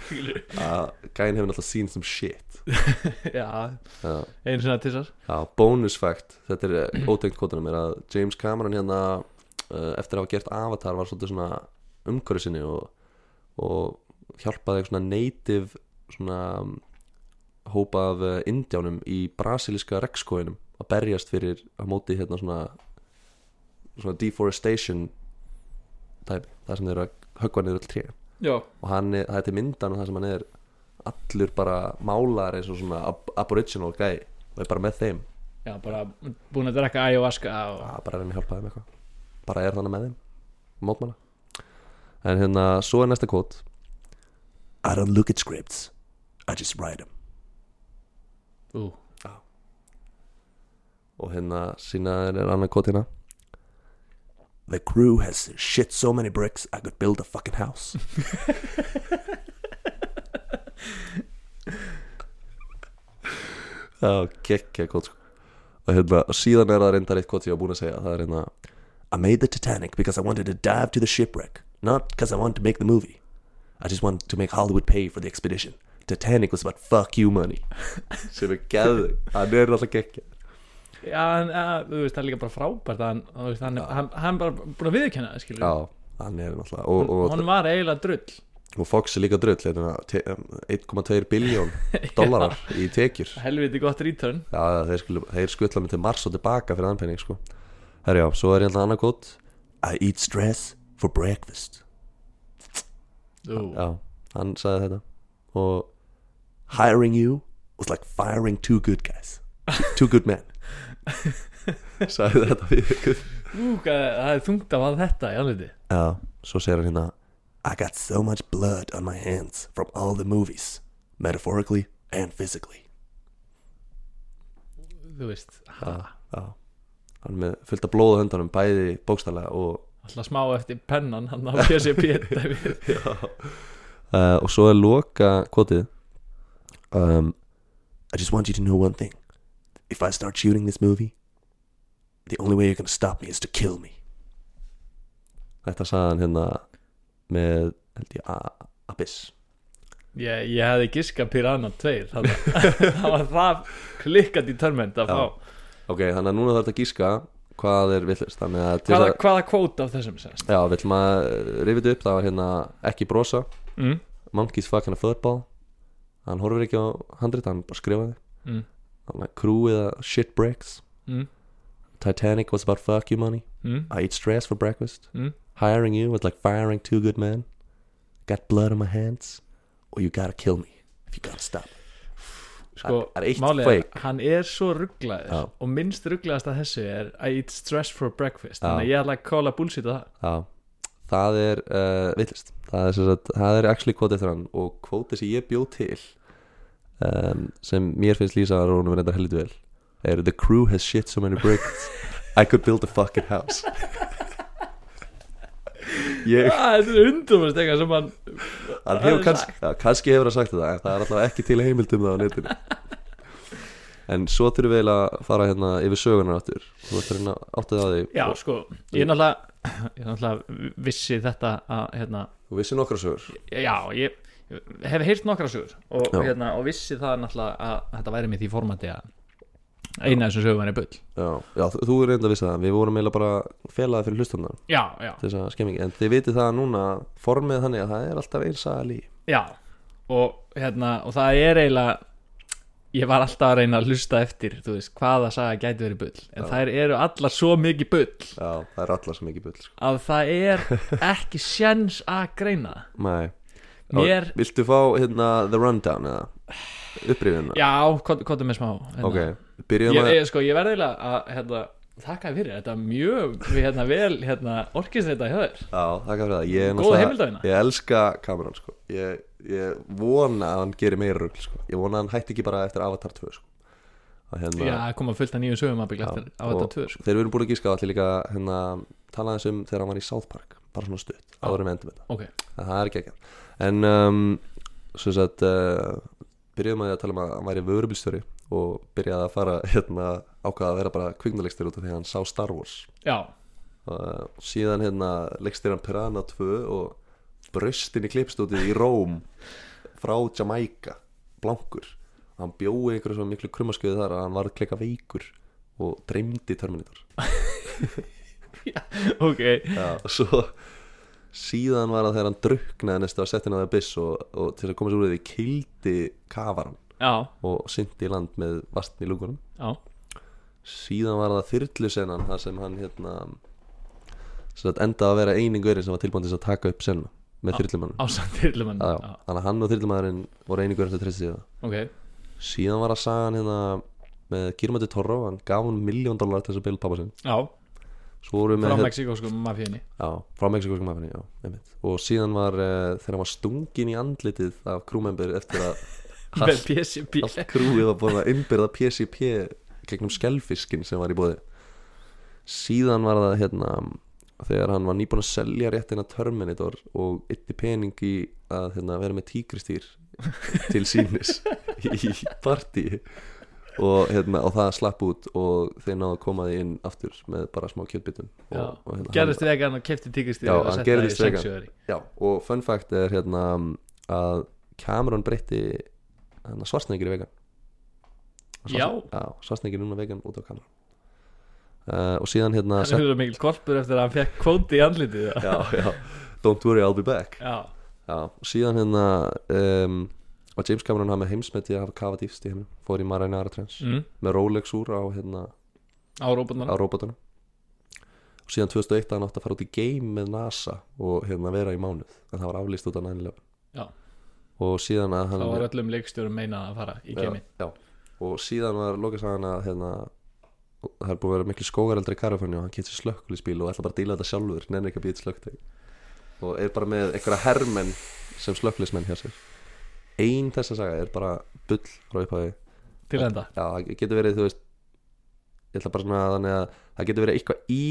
Gæin hefur náttúrulega seen some shit. Já, Já. Einu þessar Já, bonus fact, þetta er eh, ótengt kvotunum er að James Cameron hérna uh, eftir að hafa gert Avatar var svolítið svona umhverju sinni og, og hjálpaði eitthvað svona native svona um, hópa af uh, indjánum í brasilíska rekskóinum að berjast fyrir að móti hérna svona svona deforestation tæpi, það sem þeir eru að höggva niður öll tré. Já, og hann er, það er til myndan og það sem hann er allur bara málar eins og svona ab aboriginal gæi og er bara með þeim. Já, bara búin að drekka ayahuasca og Já, bara að reyna að hjálpa þeim eitthvað. Bara er þannig með þeim, mótmála en hérna, svo er næsta kvot I don't look at scripts I just write them Ú, og hérna sína er annar kvot hérna The crew has shit so many bricks I could build a fucking house. Já, gekkja kvot sko. Og hérna, og síðan er það reyndar eitt kvot sem ég var búin að segja. Það er hérna I made the Titanic because I wanted to dive to the shipwreck not because I wanted to make the movie. I just wanted to make Hollywood pay for the expedition. Titanic was about fuck you money. Sem er geðu, hann er alltaf gekkja já, en, að, þú veist, það er líka bara frábært að hann, þú veist, hann, hann, hann bara búin að viðkjanna það, skilur Já, hann er náttúrulega og, og, Hann var eiginlega drull. Og Fox er líka drull hérna, te- um, 1,2 biljón dólarar í tekjur. Helviti gott return. Já, þeir, skulu, þeir skutla mig til Mars og tilbaka fyrir þann penning sko. Herjá, svo er hérna annað gótt I eat stress for breakfast. Ú, Já, hann sagði þetta. Og hiring you was like firing two good guys. Two good men sagði þetta við ykkur. Það er þungt af að þetta í alveg Já, svo segir hann hérna I got so much blood on my hands from all the movies metaphorically and physically. Þú veist, Já, já. Hann með fullt af blóðu höndunum bæði bókstælega og alltaf smá eftir pennan hann á PSP dæmið. Já. Uh, Og svo er loka kvotið um, I just want you to know one thing If I start shooting this movie The only way you're gonna stop me is to kill me. Þetta sagði hann hérna með, held ég, A- Abyss. Ég, ég hefði giska Piranha 2 þannig það var það klikkað í törmend að fá. Ok, þannig að núna þarf þetta að gíska hvað er villist? Að hvaða, að, hvaða kvót af þessum sérst já, vill maður rifið upp? Það var hérna ekki brosa. Mm, Monkeys fucking a football. Hann horfir ekki á handrit, hann bara skrifaði. Mm, Þannig að að shit bricks mm, Titanic was about fuck you money. Mm, I eat stress for breakfast. Mm. Hiring you was like firing two good men. Got blood on my hands. Or you gotta kill me If you gotta stop. Sko, fake. hann er svo rugglaður Já. og minnst rugglaðast að þessu er I eat stress for breakfast. Já. þannig að ég ætla að kóla bullshit á það. Já, það er uh, villist það er, það er actually kvotið hann og kvotið sem ég bjóð til um, sem mér finnst lýsa að rónum reyndar heldur vel. Er The crew has shit so many bricks I could build a fucking house. Ég ah, Þetta er undumast eitthvað sem hann hann það hefur er kannski, ja, kannski hefur hann sagt þetta en það er alltaf ekki til heimildum það á netinu. En svo þurfum við að fara hérna yfir sögunar áttur þú ert að reyna áttið á því. Já, sko, ég er náttúrulega ég náttúrulega vissi þetta að hérna, Þú vissi nokkra sögur. Já, ég hef heyrt nokkra sögur og, hérna, og vissi það náttúrulega að þetta væri með því formati að eina þessum sögur væri bull. Já, já þú, þú er reynda að vissi það. Við vorum eiginlega bara felaði fyrir hlustundan já, já, þess að skemmingi En þið vitið það núna formið þannig að það er alltaf eins að lí já og, hérna, og það er eiginlega ég var alltaf að reyna að hlusta eftir veist, hvaða saga gæti verið bull. En Já. þær eru allar svo mikið bull. Já, það er allar sem ekki bull sko. að það er ekki sjens að greina. Nei mér, Viltu fá hérna the rundown eða? Upprifina? já, er með smá hérna. Ok, byrjum að ég, sko, ég verði eiginlega að hérna, þakka fyrir, þetta mjög hérna, vel hérna, orkist þetta þér. Já, þakka fyrir það. Ég náttúrulega- heimildavina. Ég elska kameran sko. Ég, ég vona að hann gerir meira rugl sko. Ég vona að hann hætti ekki bara eftir Avatar 2 sko. Að hérna, já, koma fullt af nýjum sögum að byggja eftir og tvö sko. Þegar við erum búin að gíska allir líka hérna, tala aðeins um þegar hann var í South Park bara svona stutt, áður en við endum þetta. Ok, en það er ekki ekki en um, svo sagt uh, byrjuðum að tala um að hann væri vörubilstjóri og byrjaði að fara hérna, ákvaða að vera bara kviknulegstur út af því að hann sá Star Wars. Já, uh, síðan hérna legstir hann Piranha 2 og bröstin í klippstútið í Róm frá Jamaica blankur. Hann bjóði einhverju svo miklu krummaskuði þar að hann var klika veikur og dreymdi Terminator. Ok. Já, og svo síðan var það þegar hann druknaði næstu að setja hann á það byss og, og til að koma sér úr því kildi kafaran já, og syndi í land með vastn í lúkunum. Já, síðan var það þyrlusenan þar sem hann hérna sem sagt endaði að vera einingurinn sem var tilbúin til þess að taka upp senna með þyrlumann ásamt þyrlumann Já, þannig að hann og þyrlumæðurinn voru einingurinn sem treysti sig það ok, síðan var það sagan hérna með Girmati Torro, hann gaf hann miljón dólar til þess að bilda pappa sinn. Já, svo voru við með frá hérna- Mexikósku mafíunni. Já, frá Mexikóskum mafinni, já, einmitt. Og síðan var uh, þegar hann var stungin í andlitið af krúmembur eftir að allt, krúið var búin að innbyrða PCP gegnum skelfiskin sem var í bóði Síðan var það hérna þegar hann var nýbúin að selja réttina Terminator og ytti pening í að hérna, vera með tígristýr til sínis í partí og, hérna, og það slapp út og þeir náðu að koma því inn aftur með bara smá Já, og, hérna, gerðist vegan og kefti tíkistíð Já, og hann setti það í gerðist vegan. sexuari Já, og fun fact er hérna að Cameron breytti hérna, svarsnegir í vegan. Já. Já, svarsnegir núna vegan út á Cameron. Uh, Og síðan hérna hann hugður mikil korpur eftir að hann fekk kvóti í andlitið. Já, Já, já, don't worry, I'll be back. Já, Já, og síðan hérna um, var James Cameron hann með heimsmeti að hafa kafa dýfst í heiminn Fór í Marinara Trends mm, Með Rolex úr á, hérna, á robotunum Og síðan 2001 hann átti að fara út í game með NASA Og hérna vera í mánuð. En það var aflýst út á 9-11 Já. Og síðan að hann þá var öllum leikstjórum meinað að fara í kemi já, já. og síðan var Lokasagan að hérna, það er búið að vera miklu skógareldri í Karifanni og hann getur slökkulisbíl og ætla bara að díla þetta sjálfur nenni ekki að býta slökktæk og er bara með einhverja hermenn sem slökkulismenn hjá sér ein þessa saga er bara bull frá upphafi til enda já, það getur verið, þú veist ég ætla bara svona að þannig að það getur verið eitthvað í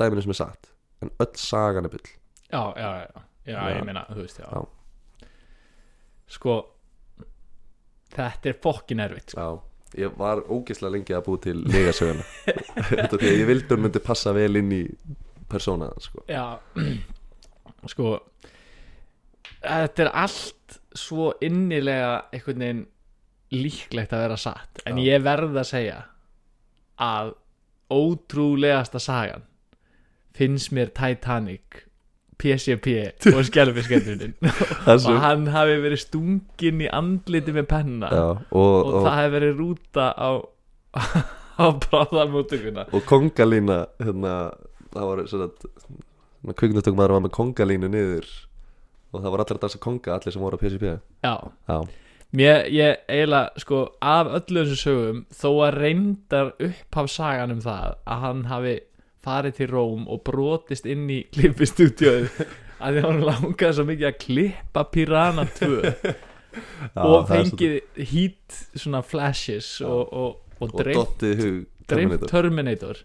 dæminu sem er satt en öll sagan er bull já, já, já, já, ég meina, þú veist, já, Já. sko þetta er fokkin erfitt sko. Já, ég var ógeðslega lengi að búi til legasöguna Þetta því að ég vildi hún myndi passa vel inn í persóna sko. já, sko þetta er allt svo innilega einhvern veginn líklegt að vera satt. En Já. ég verð að segja að ótrúlegasta sagan finnst mér Titanic PCP og skelfiskendurinn Það og hann hafi verið stungin í andliti með penna. Já, og, og, og, það hefði verið rúta á á bráðarmóttökuna og kongalína hérna, það var svona kviknutökum maður var með kongalínu niður og það var allir að dansa konga allir sem voru á PCP já, Já, mér, ég eiginlega sko af öllu þessu sögum þó að reyndar upphaf sagan um það að hann hafi farið til Róm og brotist inn í klippistúdjóðu að því hann langaði svo mikið að klippa Piranha 2 Já, og fengið heat svona flashes og, og, og, og dreift Terminator. Terminator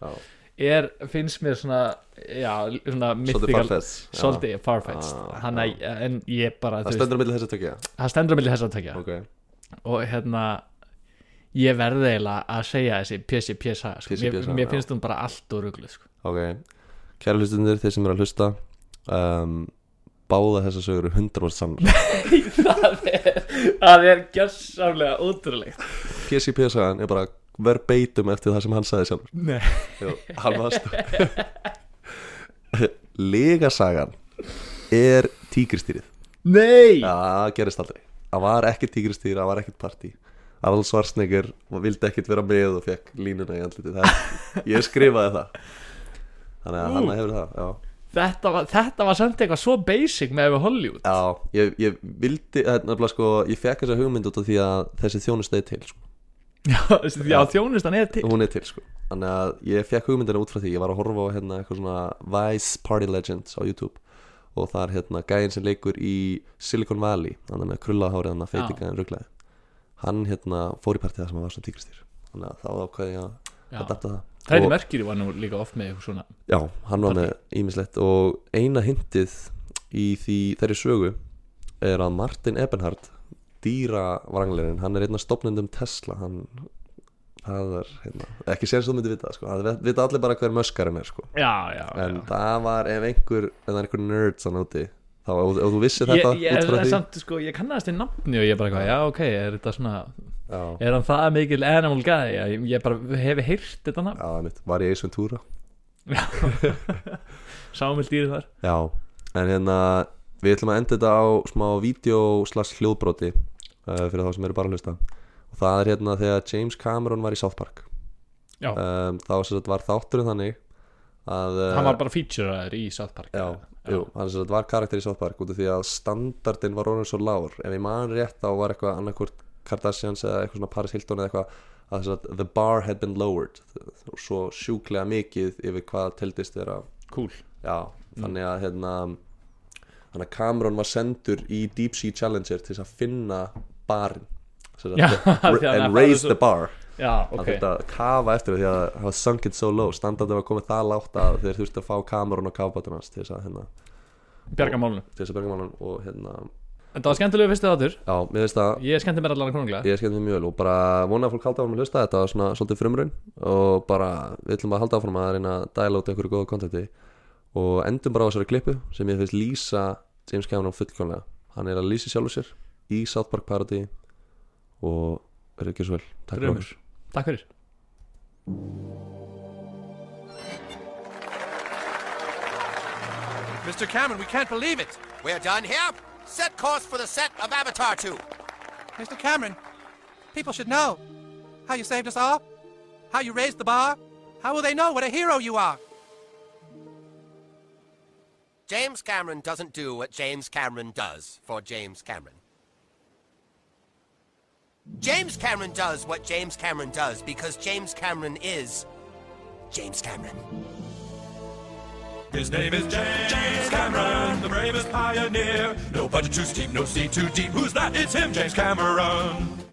er, finnst mér svona já, svona mythical svolítið farfetched Ah, að, en ég bara Það stendur á milli þess að tökja það stendur að milli þess að tekja. Ok, og hérna ég verði eiginlega að segja þessi PCP saga sko. Mér, mér finnst hún bara allt og ruglu sko. ok. Kæra hlustundir, þeir sem eru að hlusta um, Báða þessar sögur eru 100% sannar það er, það er gjössamlega ótrúlegt. PCP-sagan er bara verbeitum eftir það sem hann sagði sjálfur. Nei. Jú, hann varst Legasagan er tígristýrið Nei! Það gerist aldrei. Það var ekkert tígristýr, það var ekkert partí. Arnold Schwarzenegger vildi ekkert vera með og fekk línuna í andliti Ég skrifaði það. Þannig að hann hefur það Já, þetta var, þetta var samt eitthvað svo basic með við Hollywood. Já ég, ég vildi það er nefnilega sko, Ég fekk þessa hugmynd út af því að þessi þjónustæði til sko. Já, þjónustan er til. Hún er til sko. Þannig að ég fekk hugmyndina út frá því. Ég var að horfa á hérna, eitthvað svona Vice Party Legends á YouTube. Og það er hérna gæðin sem leikur í Silicon Valley. Þannig með krullahárið hann að feiti Já. gæðin rugglaði Hann hérna fór í partí það sem hann var svona tígristýr Þannig að þá ákveði ég að adapta það. Freddie Og- Mercury var nú líka oft með eitthvað svona Já, hann var með ímislegt Og eina hintið í því þeirri sögu Er að Martin Ebenhardt Dýravanglerinn Hann er einn af stopnendum Tesla Hann Það er, hérna, ekki sér svo myndi vita það, sko. það vita allir bara hver möskarinn er sko. Já, já, en já. það var ef einhver er einhver nerds að nóti þá ef, þú vissir Ég, þetta ég, frá er samt, sko, ég kannast í nafni og ég bara, já, ok, er þetta svona já, Er hann það mikil animal guy? Ég, ég bara hef heyrt þetta nafn? Já, mitt, var ég Ace Ventura? Sámil dýri þar. Já, en hérna við ætlum að enda þetta á smá vídeo slags hljóðbroti uh, fyrir þá sem eru bara að hlusta. Og það er hérna þegar James Cameron var í South Park. Já, um, þá sagt var þátturinn þannig að uh, hann var bara featureaður í South Park. Já, jú, hann sagt var karakter í South Park út af því að standardin var orðin svo lágur. Ef ég man rétt þá var eitthvað annarkvort Kardashians eða eitthvað svona Paris Hilton eða eitthvað að sagt, the bar had been lowered. Og svo sjúklega mikið yfir hvað teldist þeirra Cool. Já, þannig að hérna Cameron var sendur í Deep Sea Challenger til að finna barinn að and raise the bar. Já, að ok. þetta kafa eftir því að hafa sunk it so low. Standardin var komið það lágt að þeir þurfti að fá Cameron og kafbátur hans til þess að hérna Bjarga málunum til þess að berga málun og hérna Þetta var skemmtilegu fyrstu þáttur. Mér það Ég skemmti mér allan konunglega. Ég skemmt því mjög og bara vona að fólk halda áfram að hlusta. Þetta var svona svolítið frumraun og bara við ætlum að halda áfram að reyna að dæla út einhverju góða kontakti og endum bara á þessari klippu sem ég finnst lýsa James Cameron fullkomlega. Hann er að lýsa sjálfur sér í South Park Parody og verður ekki svo vel takk fyrir okkur Takk fyrir Mr. Cameron, we can't believe it. We're done here. Set course for the set of Avatar 2. Mr. Cameron, people should know how you saved us all, how you raised the bar. How will they know what a hero you are? James Cameron doesn't do what James Cameron does for James Cameron. James Cameron does what James Cameron does because James Cameron is James Cameron. His name is James, James Cameron, the bravest pioneer. No budget too steep, no sea too deep. Who's that? It's him, James Cameron.